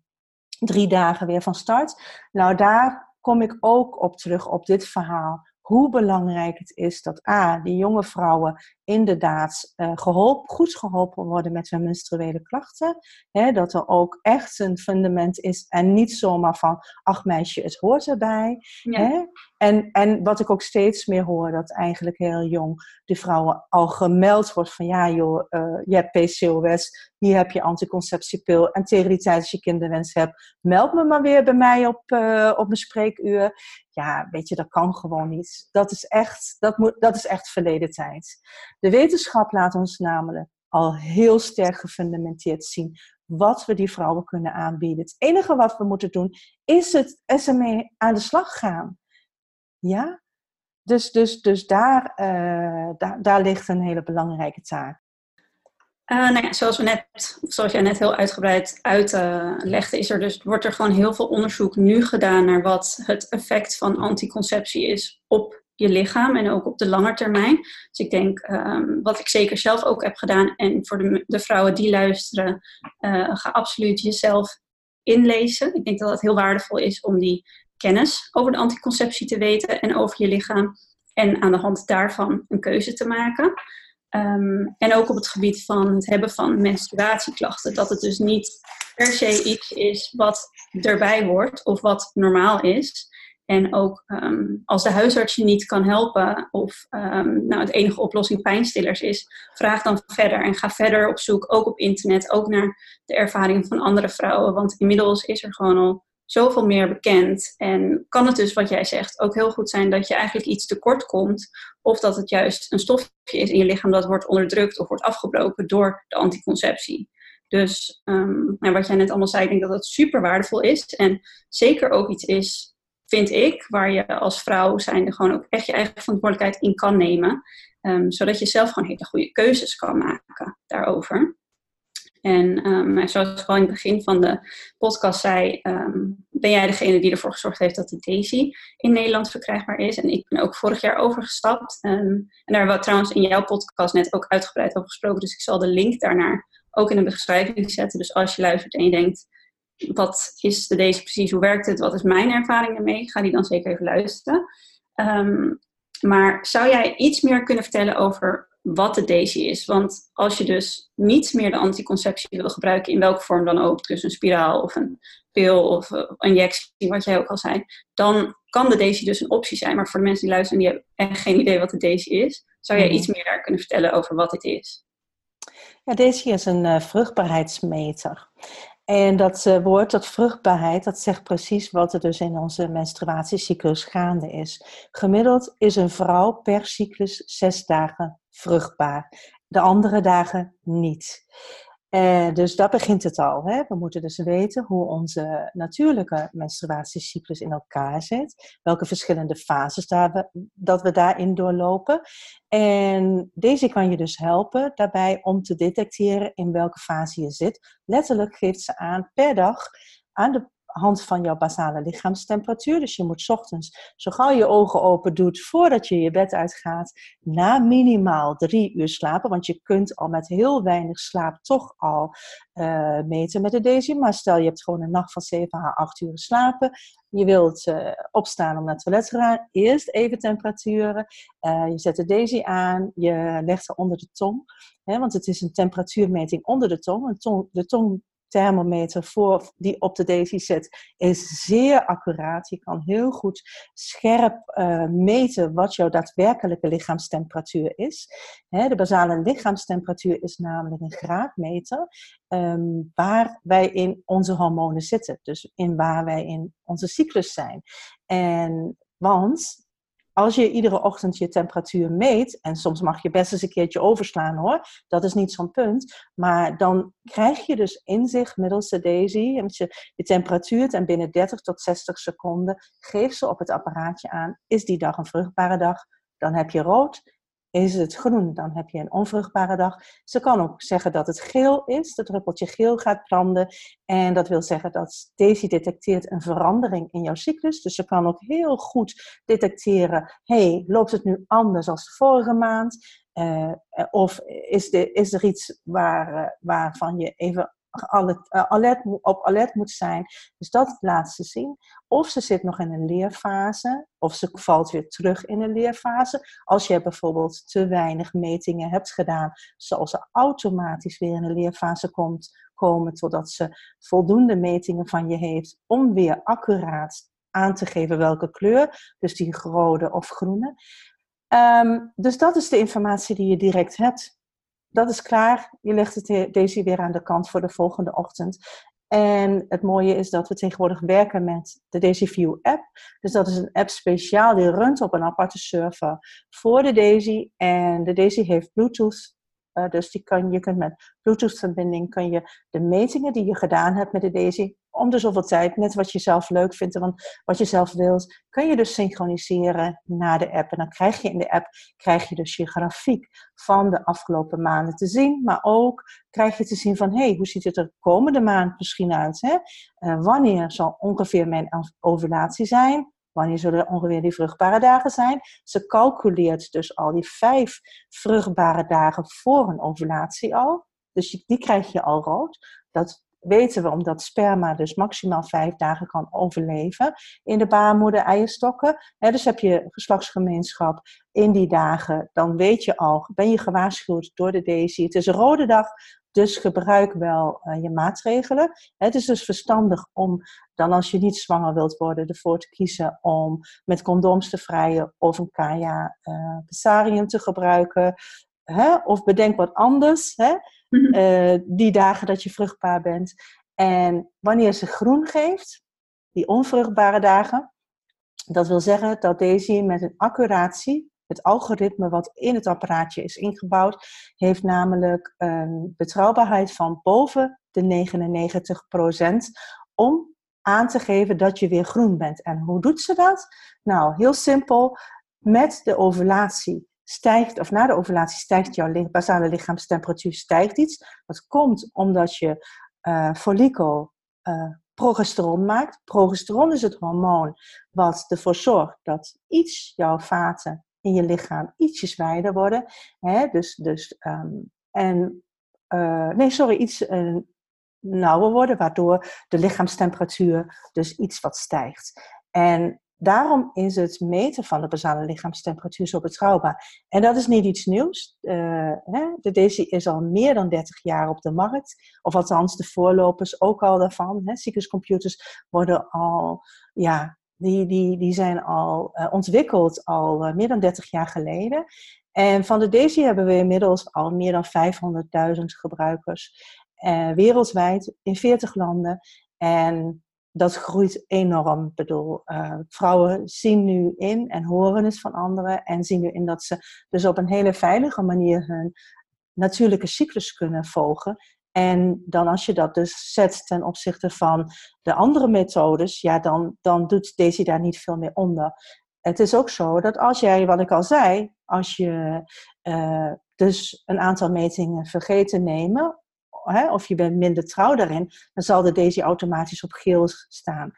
drie dagen weer van start. Nou, daar kom ik ook op terug, op dit verhaal hoe belangrijk het is dat A, die jonge vrouwen inderdaad uh, geholpen, goed geholpen worden met hun menstruele klachten. Hè, dat er ook echt een fundament is en niet zomaar van, ach meisje, het hoort erbij. Hè? En, en wat ik ook steeds meer hoor, dat eigenlijk heel jong de vrouwen al gemeld wordt van, ja joh, uh, je hebt PCOS, hier heb je anticonceptiepil en tegen die tijd als je kinderwens hebt, meld me maar weer bij mij op, uh, op mijn spreekuur. Ja, weet je, dat kan gewoon niet. Dat is echt, dat moet, dat is echt verleden tijd. De wetenschap laat ons namelijk al heel sterk gefundamenteerd zien wat we die vrouwen kunnen aanbieden. Het enige wat we moeten doen is het SME aan de slag gaan. Ja? Dus, dus, dus daar, uh, daar, ligt een hele belangrijke taak. Uh, nou ja, zoals, we net, zoals jij net heel uitgebreid uitlegde, is er dus, wordt er gewoon heel veel onderzoek nu gedaan naar wat het effect van anticonceptie is op je lichaam en ook op de lange termijn. Dus ik denk, um, wat ik zeker zelf ook heb gedaan, en voor de, de vrouwen die luisteren, uh, ga absoluut jezelf inlezen. Ik denk dat het heel waardevol is om die kennis over de anticonceptie te weten en over je lichaam. En aan de hand daarvan een keuze te maken. Um, en ook op het gebied van het hebben van menstruatieklachten. Dat het dus niet per se iets is wat erbij hoort of wat normaal is. En ook um, als de huisarts je niet kan helpen of um, nou, het enige oplossing pijnstillers is, vraag dan verder en ga verder op zoek, ook op internet, ook naar de ervaring van andere vrouwen. Want inmiddels is er gewoon al zoveel meer bekend. En kan het dus, wat jij zegt, ook heel goed zijn dat je eigenlijk iets tekort komt. Of dat het juist een stofje is in je lichaam dat wordt onderdrukt of wordt afgebroken door de anticonceptie. Dus um, nou, wat jij net allemaal zei, ik denk dat het super waardevol is. En zeker ook iets is vind ik, waar je als vrouw zijnde gewoon ook echt je eigen verantwoordelijkheid in kan nemen. Um, zodat je zelf gewoon hele goede keuzes kan maken daarover. En um, zoals ik al in het begin van de podcast zei, um, ben jij degene die ervoor gezorgd heeft dat de Daisy in Nederland verkrijgbaar is. En ik ben ook vorig jaar overgestapt. en daar hebben we trouwens in jouw podcast net ook uitgebreid over gesproken. Dus ik zal de link daarnaar ook in de beschrijving zetten. Dus als je luistert en je denkt, wat is de deze precies, hoe werkt het, wat is mijn ervaring ermee, ga die dan zeker even luisteren. Ehm, maar zou jij iets meer kunnen vertellen over wat de Daisy is? Want als je dus niet meer de anticonceptie wil gebruiken, in welke vorm dan ook, dus een spiraal of een pil of een injectie, wat jij ook al zei, dan kan de Daisy dus een optie zijn. Maar voor de mensen die luisteren en die hebben echt geen idee wat de Daisy is, zou jij mhm. iets meer daar kunnen vertellen over wat het is? Ja, Daisy is een uh, vruchtbaarheidsmeter. En dat uh, woord, dat vruchtbaarheid, dat zegt precies wat er dus in onze menstruatiecyclus gaande is. Gemiddeld is een vrouw per cyclus zes dagen vruchtbaar. De andere dagen niet. Uh, dus daar begint het al. Hè? We moeten dus weten hoe onze natuurlijke menstruatiecyclus in elkaar zit. Welke verschillende fases daar we, dat we daarin doorlopen. En deze kan je dus helpen daarbij om te detecteren in welke fase je zit. Letterlijk geeft ze aan per dag aan de hand van jouw basale lichaamstemperatuur. Dus je moet ochtends, zo gauw je ogen open doet, voordat je je bed uitgaat, na minimaal drie uur slapen. Want je kunt al met heel weinig slaap toch al uh, meten met de Daisy. Maar stel je hebt gewoon een nacht van 7 à 8 uur slapen. Je wilt uh, opstaan om naar het toilet te gaan. Eerst even temperaturen. Uh, je zet de Daisy aan. Je legt ze onder de tong. Hè, want het is een temperatuurmeting onder de tong. Een tong de tong thermometer voor die op de Daisy zit, is zeer accuraat. Je kan heel goed scherp uh, meten wat jouw daadwerkelijke lichaamstemperatuur is. Hè, de basale lichaamstemperatuur is namelijk een graadmeter um, waar wij in onze hormonen zitten. Dus in waar wij in onze cyclus zijn. En want als je iedere ochtend je temperatuur meet, en soms mag je best eens een keertje overslaan hoor, dat is niet zo'n punt, maar dan krijg je dus inzicht middels de Daisy, je, je temperatuur en binnen 30 tot 60 seconden geeft ze op het apparaatje aan, is die dag een vruchtbare dag, dan heb je rood, is het groen, dan heb je een onvruchtbare dag. Ze kan ook zeggen dat het geel is, het druppeltje geel gaat branden. En dat wil zeggen dat Daisy detecteert een verandering in jouw cyclus. Dus ze kan ook heel goed detecteren, hey, loopt het nu anders als vorige maand? Uh, of is, de, is er iets waar, uh, waarvan je even eh, alert, op alert moet zijn. Dus dat laat ze zien. Of ze zit nog in een leerfase, of ze valt weer terug in een leerfase. Als je bijvoorbeeld te weinig metingen hebt gedaan, zoals ze automatisch weer in een leerfase komt, komen totdat ze voldoende metingen van je heeft om weer accuraat aan te geven welke kleur, dus die rode of groene. Um, dus dat is de informatie die je direct hebt dat is klaar. Je legt het, deze weer aan de kant voor de volgende ochtend. En het mooie is dat we tegenwoordig werken met de DaisyView app. Dus dat is een app speciaal die runt op een aparte server voor de Daisy. En de Daisy heeft Bluetooth. Uh, dus die kan, je kunt met Bluetooth-verbinding kun je de metingen die je gedaan hebt met de Daisy om de zoveel tijd, net wat je zelf leuk vindt en wat je zelf wilt, kun je dus synchroniseren naar de app. En dan krijg je in de app krijg je dus je grafiek van de afgelopen maanden te zien, maar ook krijg je te zien van, hey, hoe ziet het er komende maand misschien uit? Hè? Uh, wanneer zal ongeveer mijn ovulatie zijn? Wanneer zullen ongeveer die vruchtbare dagen zijn? Ze calculeert dus al die vijf vruchtbare dagen voor een ovulatie al. Dus die krijg je al rood. Dat weten we omdat sperma dus maximaal vijf dagen kan overleven in de baarmoeder eierstokken. dus heb je geslachtsgemeenschap in die dagen, dan weet je al, ben je gewaarschuwd door de Daisy. Het is een rode dag, dus gebruik wel uh, je maatregelen. Het is dus verstandig om dan als je niet zwanger wilt worden, ervoor te kiezen om met condooms te vrijen of een Kaya uh, te gebruiken. Of bedenk wat anders. Mhm. Eh, die dagen dat je vruchtbaar bent. En wanneer ze groen geeft, die onvruchtbare dagen, dat wil zeggen dat deze met een accuratie, het algoritme wat in het apparaatje is ingebouwd, heeft namelijk een betrouwbaarheid van boven de 99% om aan te geven dat je weer groen bent. En hoe doet ze dat? Nou, heel simpel. Met de ovulatie stijgt, of na de ovulatie stijgt jouw basale lichaamstemperatuur stijgt iets. Dat komt omdat je uh, follikel uh, progesteron maakt. Progesteron is het hormoon wat ervoor zorgt dat iets jouw vaten in je lichaam ietsjes wijder worden. Hè? Dus, dus, um, en nee, sorry, iets nauwer worden, waardoor de lichaamstemperatuur dus iets wat stijgt. En daarom is het meten van de basale lichaamstemperatuur zo betrouwbaar. En dat is niet iets nieuws. Uh, hè? De DESI is al meer dan 30 jaar op de markt. Of althans, de voorlopers ook al daarvan. Cycluscomputers worden al, ja, die, die, die zijn al uh, ontwikkeld al uh, meer dan 30 jaar geleden. En van de DESI hebben we inmiddels al meer dan 500.000 gebruikers. wereldwijd in 40 landen. En dat groeit enorm. Ik bedoel, uh, vrouwen zien nu in en horen het van anderen en zien nu in dat ze dus op een hele veilige manier hun natuurlijke cyclus kunnen volgen. En dan als je dat dus zet ten opzichte van de andere methodes, ja, dan, dan doet deze daar niet veel meer onder. Het is ook zo dat als jij, wat ik al zei, als je uh, dus een aantal metingen vergeten nemen, hè, of je bent minder trouw daarin, dan zal de Daisy automatisch op geel staan.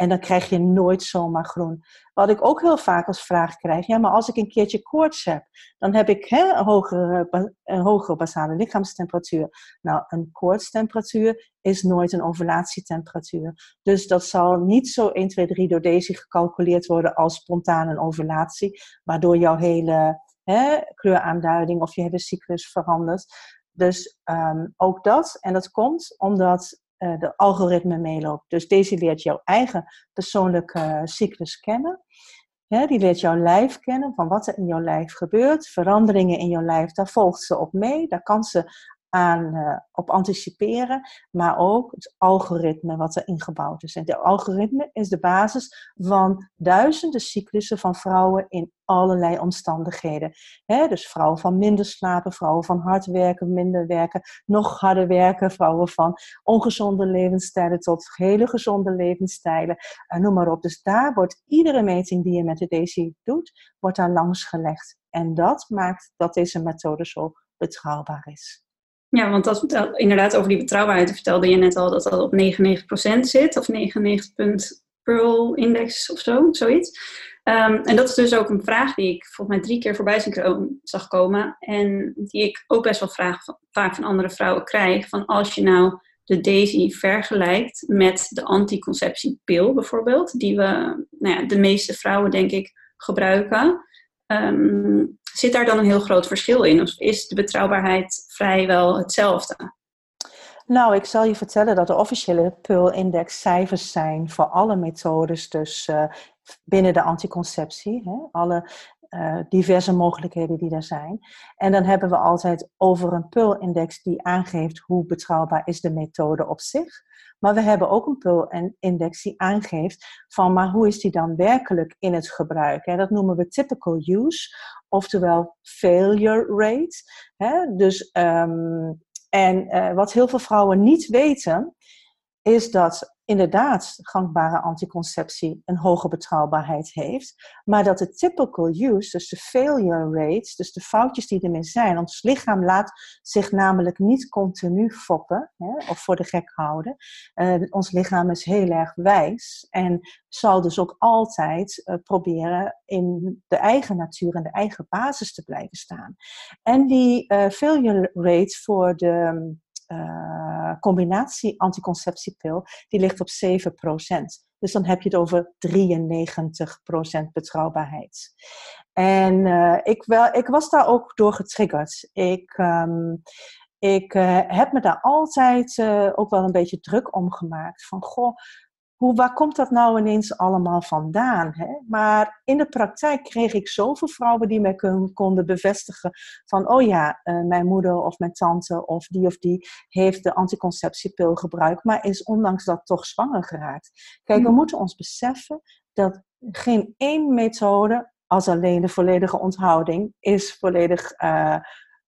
En dan krijg je nooit zomaar groen. Wat ik ook heel vaak als vraag krijg, ja, maar als ik een keertje koorts heb, dan heb ik hè, een, hogere, een hogere basale lichaamstemperatuur. Nou, een koortstemperatuur is nooit een ovulatietemperatuur. Dus dat zal niet zo 1, 2, 3 door deze gecalculeerd worden als spontane ovulatie, waardoor jouw hele hè, kleuraanduiding of je hele cyclus verandert. Dus um, ook dat. En dat komt omdat uh, de algoritme meeloopt. Dus deze leert jouw eigen persoonlijke cyclus kennen. die leert jouw lijf kennen, van wat er in jouw lijf gebeurt. Veranderingen in jouw lijf, daar volgt ze op mee. Daar kan ze aan, uh, op anticiperen, maar ook het algoritme wat er ingebouwd is. En het algoritme is de basis van duizenden cyclussen van vrouwen in allerlei omstandigheden. dus vrouwen van minder slapen, vrouwen van hard werken, minder werken, nog harder werken, vrouwen van ongezonde levensstijlen tot hele gezonde levensstijlen, uh, noem maar op. Dus daar wordt iedere meting die je met de DC doet, wordt daar langs gelegd. En dat maakt dat deze methode zo betrouwbaar is. Ja, want dat, inderdaad over die betrouwbaarheid vertelde je net al dat dat op 99% zit, of 99 Pearl Index of zo, zoiets. Um, en dat is dus ook een vraag die ik volgens mij drie keer voorbij zag komen. En die ik ook best wel vaak van andere vrouwen krijg. Van als je nou de Daisy vergelijkt met de anticonceptiepil bijvoorbeeld. Die we, nou ja, de meeste vrouwen denk ik gebruiken. Um, Zit daar dan een heel groot verschil in? Of is de betrouwbaarheid vrijwel hetzelfde? Nou, ik zal je vertellen dat de officiële PUL-index cijfers zijn voor alle methodes, dus uh, binnen de anticonceptie, hè, alle uh, diverse mogelijkheden die er zijn. En dan hebben we altijd over een PUL-index die aangeeft hoe betrouwbaar is de methode op zich. Maar we hebben ook een PUL-index die aangeeft van, maar hoe is die dan werkelijk in het gebruik? Dat noemen we typical use, oftewel failure rate. Dus, um, en uh, wat heel veel vrouwen niet weten, is dat inderdaad gangbare anticonceptie een hoge betrouwbaarheid heeft, maar dat de typical use, dus de failure rates, dus de foutjes die ermee zijn, ons lichaam laat zich namelijk niet continu foppen hè, of voor de gek houden. Uh, ons lichaam is heel erg wijs en zal dus ook altijd uh, proberen in de eigen natuur en de eigen basis te blijven staan. En die uh, failure rate voor de uh, combinatie anticonceptiepil, die ligt op 7%. Dus dan heb je het over 93% betrouwbaarheid. En uh, ik, wel, ik was daar ook door getriggerd. Ik, um, ik uh, heb me daar altijd ook wel een beetje druk om gemaakt. Van goh, hoe, waar komt dat nou ineens allemaal vandaan? Hè? Maar in de praktijk kreeg ik zoveel vrouwen die mij konden bevestigen van, oh ja, uh, mijn moeder of mijn tante of die of die heeft de anticonceptiepil gebruikt, maar is ondanks dat toch zwanger geraakt. Kijk, we mm. moeten ons beseffen dat geen één methode als alleen de volledige onthouding is volledig uh,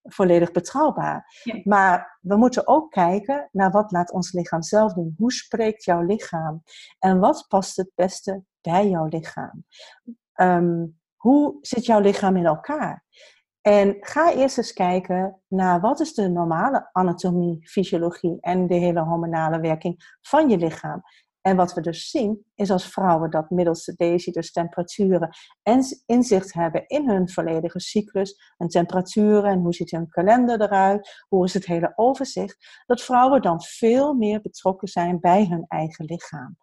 volledig betrouwbaar. Maar we moeten ook kijken naar wat laat ons lichaam zelf doen. Hoe spreekt jouw lichaam? En wat past het beste bij jouw lichaam? Um, hoe zit jouw lichaam in elkaar? En ga eerst eens kijken naar wat is de normale anatomie, fysiologie en de hele hormonale werking van je lichaam. En wat we dus zien, is als vrouwen dat middels de DAISY, dus temperaturen en inzicht hebben in hun volledige cyclus, en temperaturen en hoe ziet hun kalender eruit, hoe is het hele overzicht, dat vrouwen dan veel meer betrokken zijn bij hun eigen lichaam.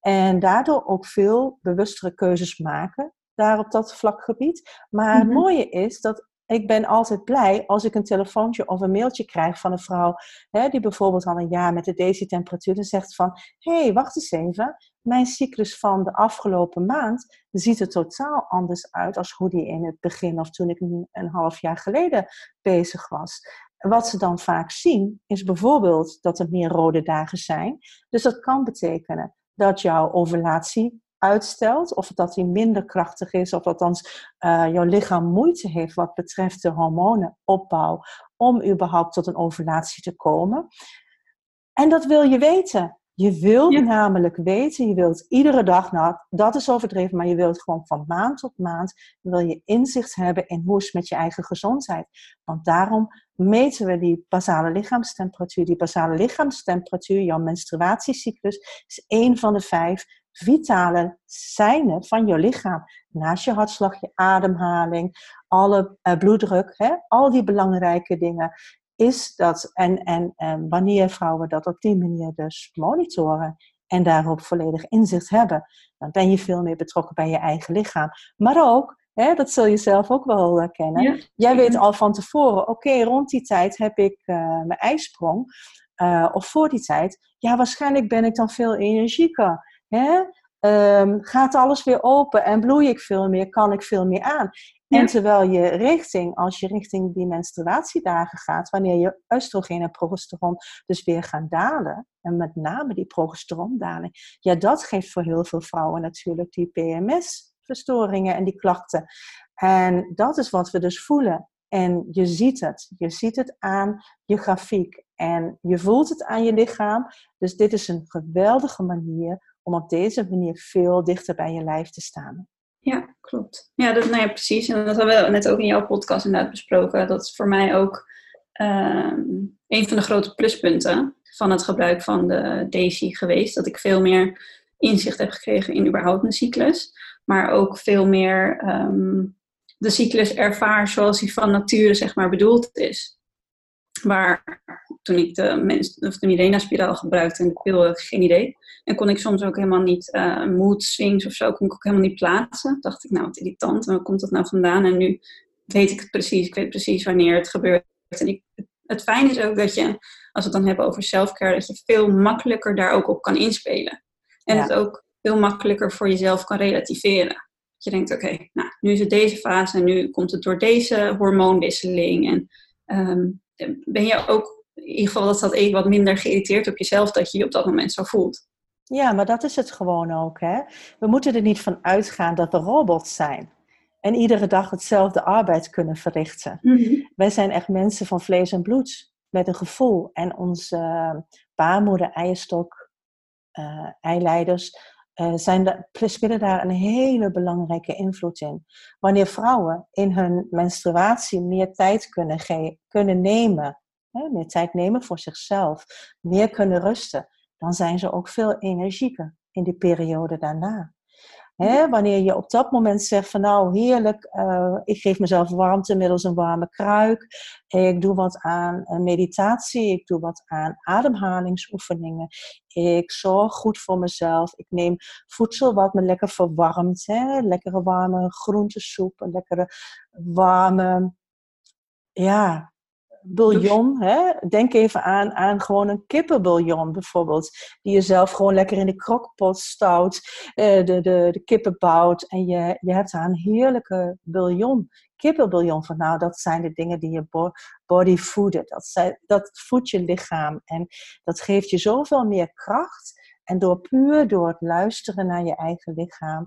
En daardoor ook veel bewustere keuzes maken daar op dat vlakgebied. Maar het mhm. mooie is dat ik ben altijd blij als ik een telefoontje of een mailtje krijg van een vrouw hè, die bijvoorbeeld al een jaar met de DC-temperatuur zegt van hé, hey, wacht eens even, mijn cyclus van de afgelopen maand ziet er totaal anders uit als hoe die in het begin of toen ik een half jaar geleden bezig was. Wat ze dan vaak zien is bijvoorbeeld dat er meer rode dagen zijn. Dus dat kan betekenen dat jouw ovulatie uitstelt, of dat die minder krachtig is, of althans uh, jouw lichaam moeite heeft wat betreft de hormonenopbouw om überhaupt tot een ovulatie te komen. En dat wil je weten. Je wilt namelijk weten, je wilt iedere dag, nou dat is overdreven, maar je wilt gewoon van maand tot maand, wil je inzicht hebben in hoe het met je eigen gezondheid. Want daarom meten we die basale lichaamstemperatuur. Die basale lichaamstemperatuur, jouw menstruatiecyclus, is één van de vijf vitale seinen van je lichaam. Naast je hartslag, je ademhaling, alle uh, bloeddruk, hè, al die belangrijke dingen. Is dat, en, en, en wanneer vrouwen dat op die manier dus monitoren en daarop volledig inzicht hebben, dan ben je veel meer betrokken bij je eigen lichaam. Maar ook, hè, dat zul je zelf ook wel uh, kennen, jij weet al van tevoren, oké, rond die tijd heb ik uh, mijn ijsprong. of voor die tijd, ja, waarschijnlijk ben ik dan veel energieker. Hè? Ehm, gaat alles weer open en bloei ik veel meer, kan ik veel meer aan. En terwijl je richting, als je richting die menstruatiedagen gaat, wanneer je oestrogeen en progesteron dus weer gaan dalen, en met name die progesterondaling, ja, dat geeft voor heel veel vrouwen natuurlijk die PMS-verstoringen en die klachten. En dat is wat we dus voelen. En je ziet het. Je ziet het aan je grafiek. En je voelt het aan je lichaam. Dus dit is een geweldige manier om op deze manier veel dichter bij je lijf te staan. Ja, klopt. Ja, dat, nou ja, precies. En dat hebben we net ook in jouw podcast inderdaad besproken. Dat is voor mij ook ehm, een van de grote pluspunten van het gebruik van de Daisy geweest. Dat ik veel meer inzicht heb gekregen in überhaupt mijn cyclus. Maar ook veel meer ehm, de cyclus ervaar zoals die van nature zeg maar bedoeld is. Waar toen ik de, mens, of de Mirena-spiraal gebruikte en de pil, geen idee. En kon ik soms ook helemaal niet uh, mood swings of zo, kon ik ook helemaal niet plaatsen. Dacht ik, nou wat irritant, en waar komt dat nou vandaan? En nu weet ik het precies, ik weet precies wanneer het gebeurt. En ik, het fijne is ook dat je, als we het dan hebben over self-care, dat je veel makkelijker daar ook op kan inspelen. En het ook veel makkelijker voor jezelf kan relativeren. Dat je denkt, oké, nou, nu is het deze fase en nu komt het door deze hormoonwisseling. En um, ben je ook, in ieder geval dat dat even wat minder geïrriteerd op jezelf, dat je je op dat moment zo voelt. Ja, maar dat is het gewoon ook. Hè? We moeten er niet van uitgaan dat we robots zijn. En iedere dag hetzelfde arbeid kunnen verrichten. Mhm. Wij zijn echt mensen van vlees en bloed. Met een gevoel. En onze uh, baarmoeder, eierstok, uh, eileiders uh, zijn de, spelen daar een hele belangrijke invloed in. Wanneer vrouwen in hun menstruatie meer tijd kunnen, kunnen nemen, hè, meer tijd nemen voor zichzelf, meer kunnen rusten, dan zijn ze ook veel energieker in die periode daarna. Wanneer je op dat moment zegt van nou heerlijk, uh, ik geef mezelf warmte middels een warme kruik. Ik doe wat aan uh, meditatie, ik doe wat aan ademhalingsoefeningen. Ik zorg goed voor mezelf. Ik neem voedsel wat me lekker verwarmt. Lekkere warme groentesoep, een lekkere warme ja, bouillon. Hè? Denk even aan, aan gewoon een kippenbouillon bijvoorbeeld. Die je zelf gewoon lekker in de krokpot stout. Eh, de, de, de kippen bouwt. En je, je hebt daar een heerlijke bouillon. Kippenbouillon van nou, dat zijn de dingen die je body voeden. Dat, dat voedt je lichaam. En dat geeft je zoveel meer kracht. En door puur door het luisteren naar je eigen lichaam,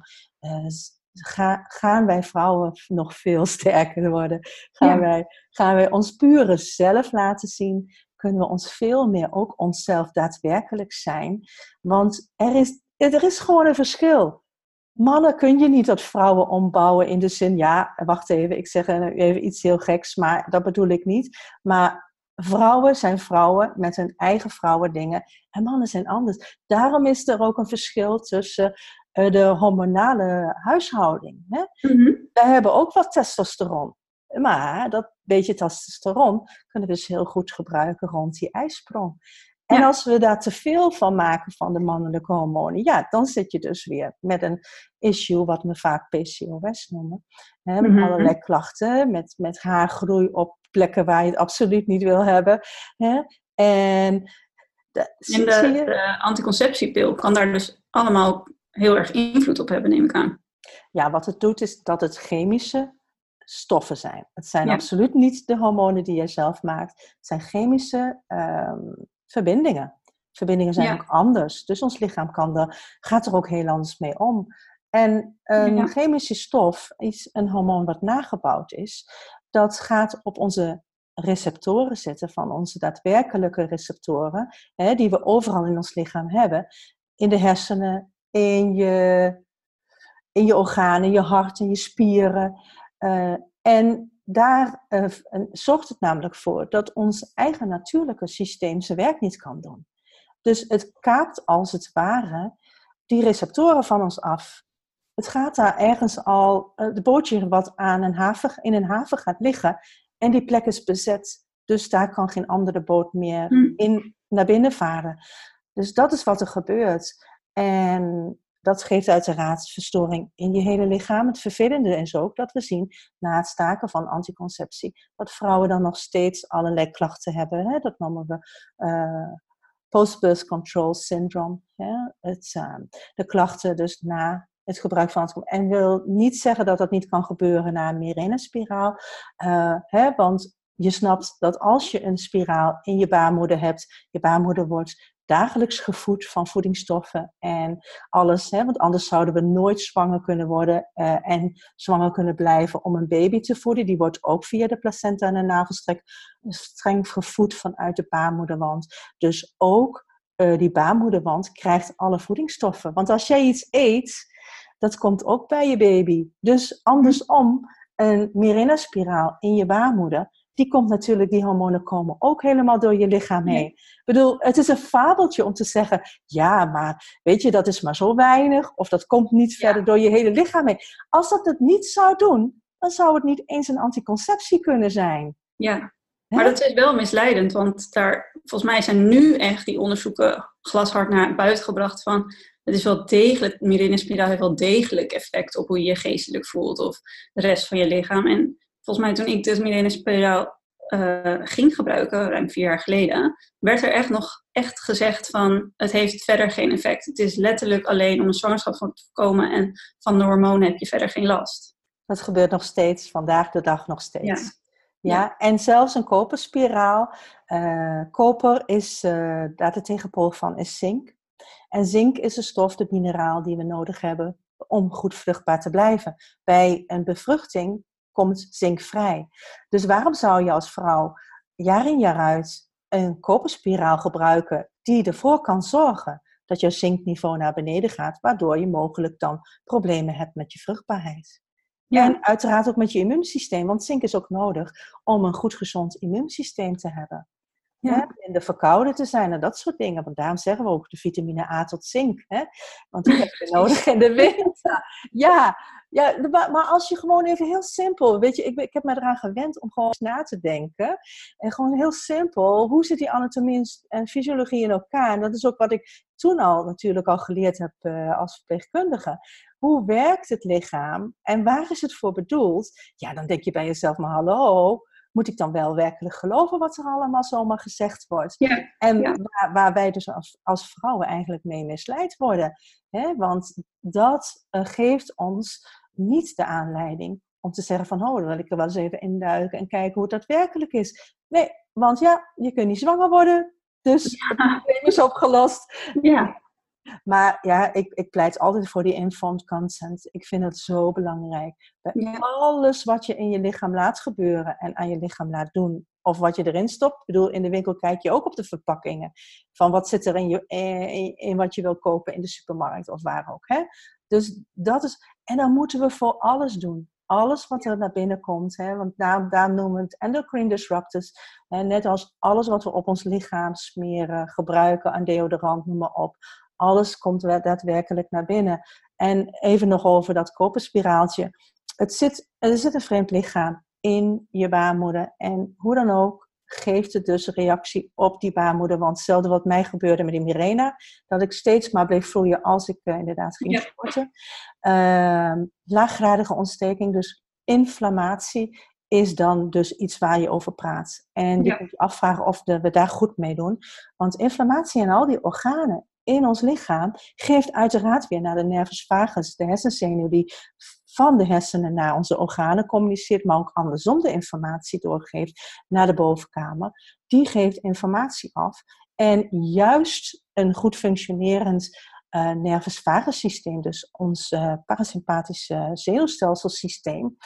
gaan wij vrouwen nog veel [laughs] sterker worden. Gaan, wij, gaan wij ons pure zelf laten zien. Kunnen we ons veel meer ook onszelf daadwerkelijk zijn. Want er is, er is gewoon een verschil. Mannen kun je niet tot vrouwen ombouwen in de zin, ja, wacht even, ik zeg even iets heel geks, maar dat bedoel ik niet. Maar vrouwen zijn vrouwen met hun eigen vrouwendingen en mannen zijn anders. Daarom is er ook een verschil tussen de hormonale huishouding. Hè? Mm Wij hebben ook wat testosteron. Maar dat beetje testosteron kunnen we dus heel goed gebruiken rond die ijsprong. En als we daar te veel van maken van de mannelijke hormonen, ja, dan zit je dus weer met een issue wat we vaak PCOS noemen. Hè, met mhm. allerlei klachten, met, met haargroei op plekken waar je het absoluut niet wil hebben. Hè. En de, de, de anticonceptiepil kan daar dus allemaal heel erg invloed op hebben, neem ik aan. Ja, wat het doet is dat het chemische stoffen zijn. Het zijn absoluut niet de hormonen die jij zelf maakt. Het zijn chemische um, verbindingen. Verbindingen zijn ook anders. Dus ons lichaam kan er, gaat er ook heel anders mee om. En een chemische stof is een hormoon wat nagebouwd is. Dat gaat op onze receptoren zitten, van onze daadwerkelijke receptoren, hè, die we overal in ons lichaam hebben. In de hersenen, in je, in je organen, je hart en je spieren. Uh, en daar uh, zorgt het namelijk voor dat ons eigen natuurlijke systeem zijn werk niet kan doen. Dus het kaapt als het ware die receptoren van ons af. Het gaat daar ergens al, uh, de bootje wat aan een haven, in een haven gaat liggen en die plek is bezet. Dus daar kan geen andere boot meer hm. in, naar binnen varen. Dus dat is wat er gebeurt. En dat geeft uiteraard verstoring in je hele lichaam. Het vervelende is ook dat we zien na het staken van anticonceptie dat vrouwen dan nog steeds allerlei klachten hebben. Hè? Dat noemen we uh, post-birth control syndrome. Hè? Het, uh, de klachten dus na het gebruik van anticonceptie. En wil niet zeggen dat dat niet kan gebeuren na een Mirena-spiraal. Uh, hè? Want je snapt dat als je een spiraal in je baarmoeder hebt, je baarmoeder wordt dagelijks gevoed van voedingsstoffen en alles. Hè? Want anders zouden we nooit zwanger kunnen worden uh, en zwanger kunnen blijven om een baby te voeden. Die wordt ook via de placenta en de navelstreng streng gevoed vanuit de baarmoederwand. Dus ook uh, die baarmoederwand krijgt alle voedingsstoffen. Want als jij iets eet, dat komt ook bij je baby. Dus andersom, een Mirena-spiraal in je baarmoeder die komt natuurlijk, die hormonen komen ook helemaal door je lichaam heen. Ik bedoel, het is een fabeltje om te zeggen, ja, maar weet je, dat is maar zo weinig, of dat komt niet verder door je hele lichaam heen. Als dat het niet zou doen, dan zou het niet eens een anticonceptie kunnen zijn. Ja, maar dat is wel misleidend, want daar, volgens mij zijn nu echt die onderzoeken glashard naar buiten gebracht van het is wel degelijk, Mirena-spiraal heeft wel degelijk effect op hoe je je geestelijk voelt of de rest van je lichaam. En volgens mij toen ik dus Mirena uh, ging gebruiken, ruim vier jaar geleden, werd er echt nog echt gezegd van het heeft verder geen effect. Het is letterlijk alleen om een zwangerschap te voorkomen en van de hormonen heb je verder geen last. Dat gebeurt nog steeds, vandaag de dag nog steeds. Ja. Ja, en zelfs een koperspiraal. Uh, koper is, uh, daar de tegenpool van is zink. En zink is een stof, het mineraal die we nodig hebben om goed vruchtbaar te blijven. Bij een bevruchting komt zinkvrij. Dus waarom zou je als vrouw jaar in jaar uit een koperspiraal gebruiken die ervoor kan zorgen dat je zinkniveau naar beneden gaat, waardoor je mogelijk dan problemen hebt met je vruchtbaarheid. Ja. En uiteraard ook met je immuunsysteem, want zink is ook nodig om een goed gezond immuunsysteem te hebben. Ja. En de verkouden te zijn en dat soort dingen. Want daarom zeggen we ook de vitamine A tot zink. Hè? Want die heb je [laughs] nodig in de winter. Ja, ja, maar als je gewoon even heel simpel, weet je, ik, ik heb me eraan gewend om gewoon eens na te denken. En gewoon heel simpel, hoe zit die anatomie en fysiologie in elkaar? En dat is ook wat ik toen al natuurlijk al geleerd heb uh, als verpleegkundige. Hoe werkt het lichaam en waar is het voor bedoeld? Ja, dan denk je bij jezelf, maar hallo, moet ik dan wel werkelijk geloven wat er allemaal zomaar gezegd wordt? Ja, en Waar, waar, wij dus als, als vrouwen eigenlijk mee misleid worden. Hè? Want dat uh, geeft ons niet de aanleiding om te zeggen van, oh, dan wil ik er wel eens even induiken en kijken hoe het daadwerkelijk is. Nee, want ja, je kunt niet zwanger worden, dus het probleem is opgelost. Ja. Maar ja, ik, ik pleit altijd voor die informed consent. Ik vind het zo belangrijk. Bij alles wat je in je lichaam laat gebeuren en aan je lichaam laat doen, of wat je erin stopt. Ik bedoel, in de winkel kijk je ook op de verpakkingen. Van wat zit er in, je, in, in wat je wil kopen in de supermarkt of waar ook. Hè? Dus dat is. En dan moeten we voor alles doen. alles wat er naar binnen komt, hè, want daar, daar noemen we het endocrine disruptors. Hè, net als alles wat we op ons lichaam smeren, gebruiken aan deodorant, noem maar op. Alles komt daadwerkelijk naar binnen. En even nog over dat koperspiraaltje. Het zit, er zit een vreemd lichaam in je baarmoeder. En hoe dan ook, geeft het dus reactie op die baarmoeder. Want hetzelfde wat mij gebeurde met die Mirena, dat ik steeds maar bleef vloeien als ik uh, inderdaad ging sporten. Uh, laaggradige ontsteking, dus inflammatie, is dan dus iets waar je over praat. En je kunt je afvragen of we daar goed mee doen. Want inflammatie in al die organen in ons lichaam geeft uiteraard weer naar de nervus vagus, de hersenzenuw die van de hersenen naar onze organen communiceert, maar ook andersom de informatie doorgeeft naar de bovenkamer. Die geeft informatie af. En juist een goed functionerend uh, nervus vagus systeem, dus ons uh, parasympathische zenuwstelselsysteem,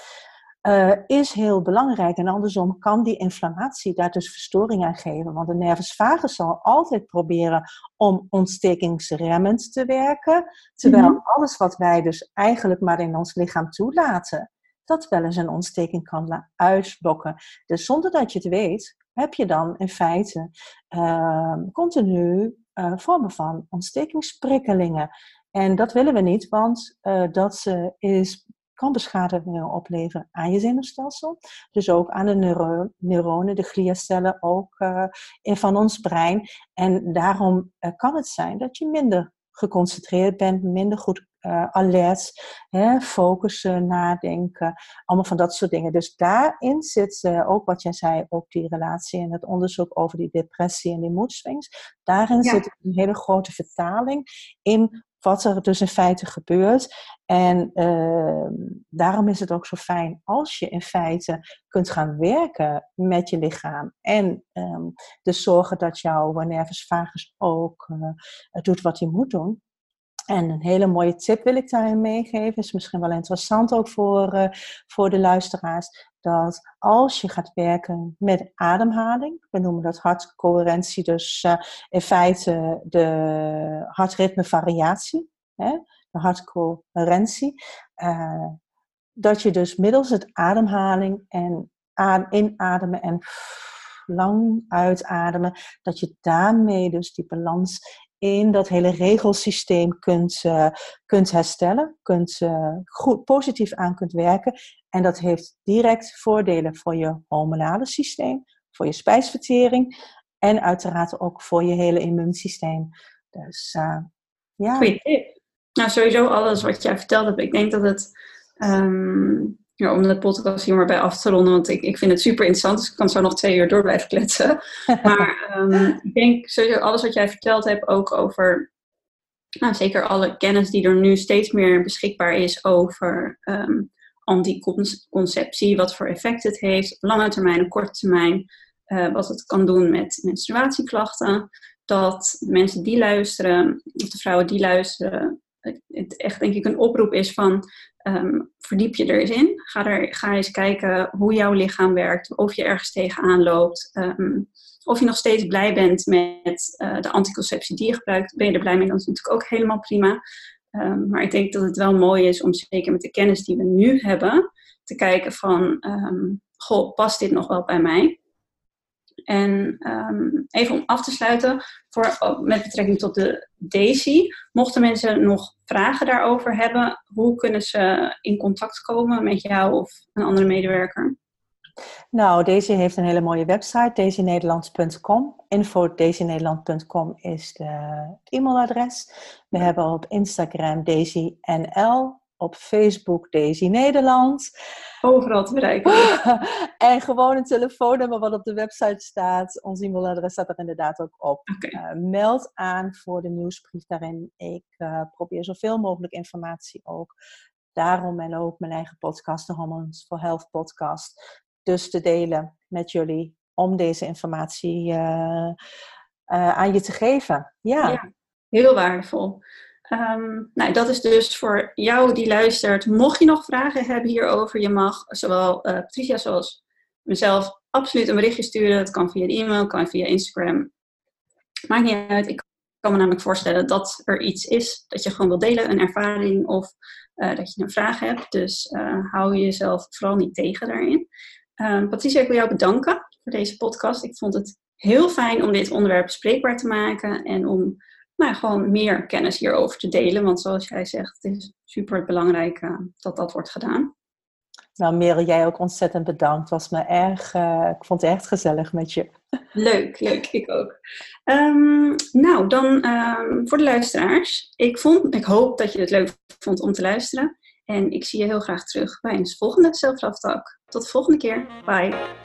uh, is heel belangrijk. En andersom kan die inflammatie daar dus verstoring aan geven. Want de nervus vagus zal altijd proberen om ontstekingsremmend te werken. Terwijl mhm. alles wat wij dus eigenlijk maar in ons lichaam toelaten, dat wel eens een ontsteking kan uitlokken. Dus zonder dat je het weet, heb je dan in feite uh, continu uh, vormen van ontstekingsprikkelingen. En dat willen we niet, want uh, dat is kan beschadigingen opleveren aan je zenuwstelsel. Dus ook aan de neuro neuronen, de gliacellen ook uh, van ons brein. En daarom uh, kan het zijn dat je minder geconcentreerd bent, minder goed uh, alert, hè, focussen, nadenken, allemaal van dat soort dingen. Dus daarin zit ook wat jij zei, ook die relatie en het onderzoek over die depressie en die moedswings. Daarin zit een hele grote vertaling in wat er dus in feite gebeurt. En uh, daarom is het ook zo fijn als je in feite kunt gaan werken met je lichaam. En um, dus zorgen dat jouw nervus vagus ook uh, doet wat hij moet doen. En een hele mooie tip wil ik daarin meegeven, is misschien wel interessant ook voor, uh, voor de luisteraars. Dat als je gaat werken met ademhaling, we noemen dat hartcoherentie, dus uh, in feite de hartritmevariatie, hè, de hartcoherentie, uh, dat je dus middels het ademhaling en inademen en lang uitademen, dat je daarmee dus die balans in dat hele regelsysteem kunt, uh, kunt herstellen, kunt, uh, goed, positief aan kunt werken. En dat heeft direct voordelen voor je hormonale systeem, voor je spijsvertering en uiteraard ook voor je hele immuunsysteem. Dus uh, ja. Goeie tip. Nou, sowieso alles wat jij verteld hebt. Ik denk dat het um, ja, om de podcast hier maar bij af te ronden, want ik, ik vind het super interessant, dus ik kan zo nog twee uur door blijven kletsen. [laughs] maar um, ik denk sowieso alles wat jij verteld hebt ook over, nou, zeker alle kennis die er nu steeds meer beschikbaar is over um, anticonceptie, wat voor effect het heeft, op lange termijn en korte termijn, uh, wat het kan doen met menstruatieklachten. Dat mensen die luisteren, of de vrouwen die luisteren, het echt denk ik een oproep is van um, verdiep je er eens in. Ga, er, ga eens kijken hoe jouw lichaam werkt, of je ergens tegenaan loopt. Um, of je nog steeds blij bent met uh, de anticonceptie die je gebruikt. Ben je er blij mee, dan is natuurlijk ook helemaal prima. Um, maar ik denk dat het wel mooi is om zeker met de kennis die we nu hebben, te kijken van, goh, past dit nog wel bij mij? En um, even om af te sluiten, voor, oh, met betrekking tot de Daisy, mochten mensen nog vragen daarover hebben, hoe kunnen ze in contact komen met jou of een andere medewerker? Nou, Daisy heeft een hele mooie website, daisynederlands.com. info.daisynederland.com is de, het e-mailadres. We hebben op Instagram DaisyNL op Facebook Daisy Nederland. Overal te bereiken. [laughs] en gewoon een telefoonnummer wat op de website staat. Ons e-mailadres staat er inderdaad ook op. Okay. Uh, meld aan voor de nieuwsbrief daarin. Ik uh, probeer zoveel mogelijk informatie ook. Daarom en ook mijn eigen podcast, de Hormones for Health podcast. Dus te delen met jullie om deze informatie uh, aan je te geven. ja, ja heel waardevol. Um, nou, dat is dus voor jou die luistert. Mocht je nog vragen hebben hierover, je mag zowel uh, Patricia zoals mezelf absoluut een berichtje sturen. Het kan via de e-mail, kan via Instagram. Maakt niet uit. Ik kan me namelijk voorstellen dat er iets is dat je gewoon wil delen, een ervaring of dat je een vraag hebt. Dus hou jezelf vooral niet tegen daarin. Ehm, Patricia, ik wil jou bedanken voor deze podcast. Ik vond het heel fijn om dit onderwerp bespreekbaar te maken en om nou, gewoon meer kennis hierover te delen. Want zoals jij zegt, het is super belangrijk uh, dat dat wordt gedaan. Nou, Merel, jij ook ontzettend bedankt. Was me erg, uh, ik vond het echt gezellig met je. Leuk, leuk, ik ook. Um, nou, dan um, voor de luisteraars. Ik, vond, ik hoop dat je het leuk vond om te luisteren. En ik zie je heel graag terug bij een volgende Self Tot de volgende keer. Bye.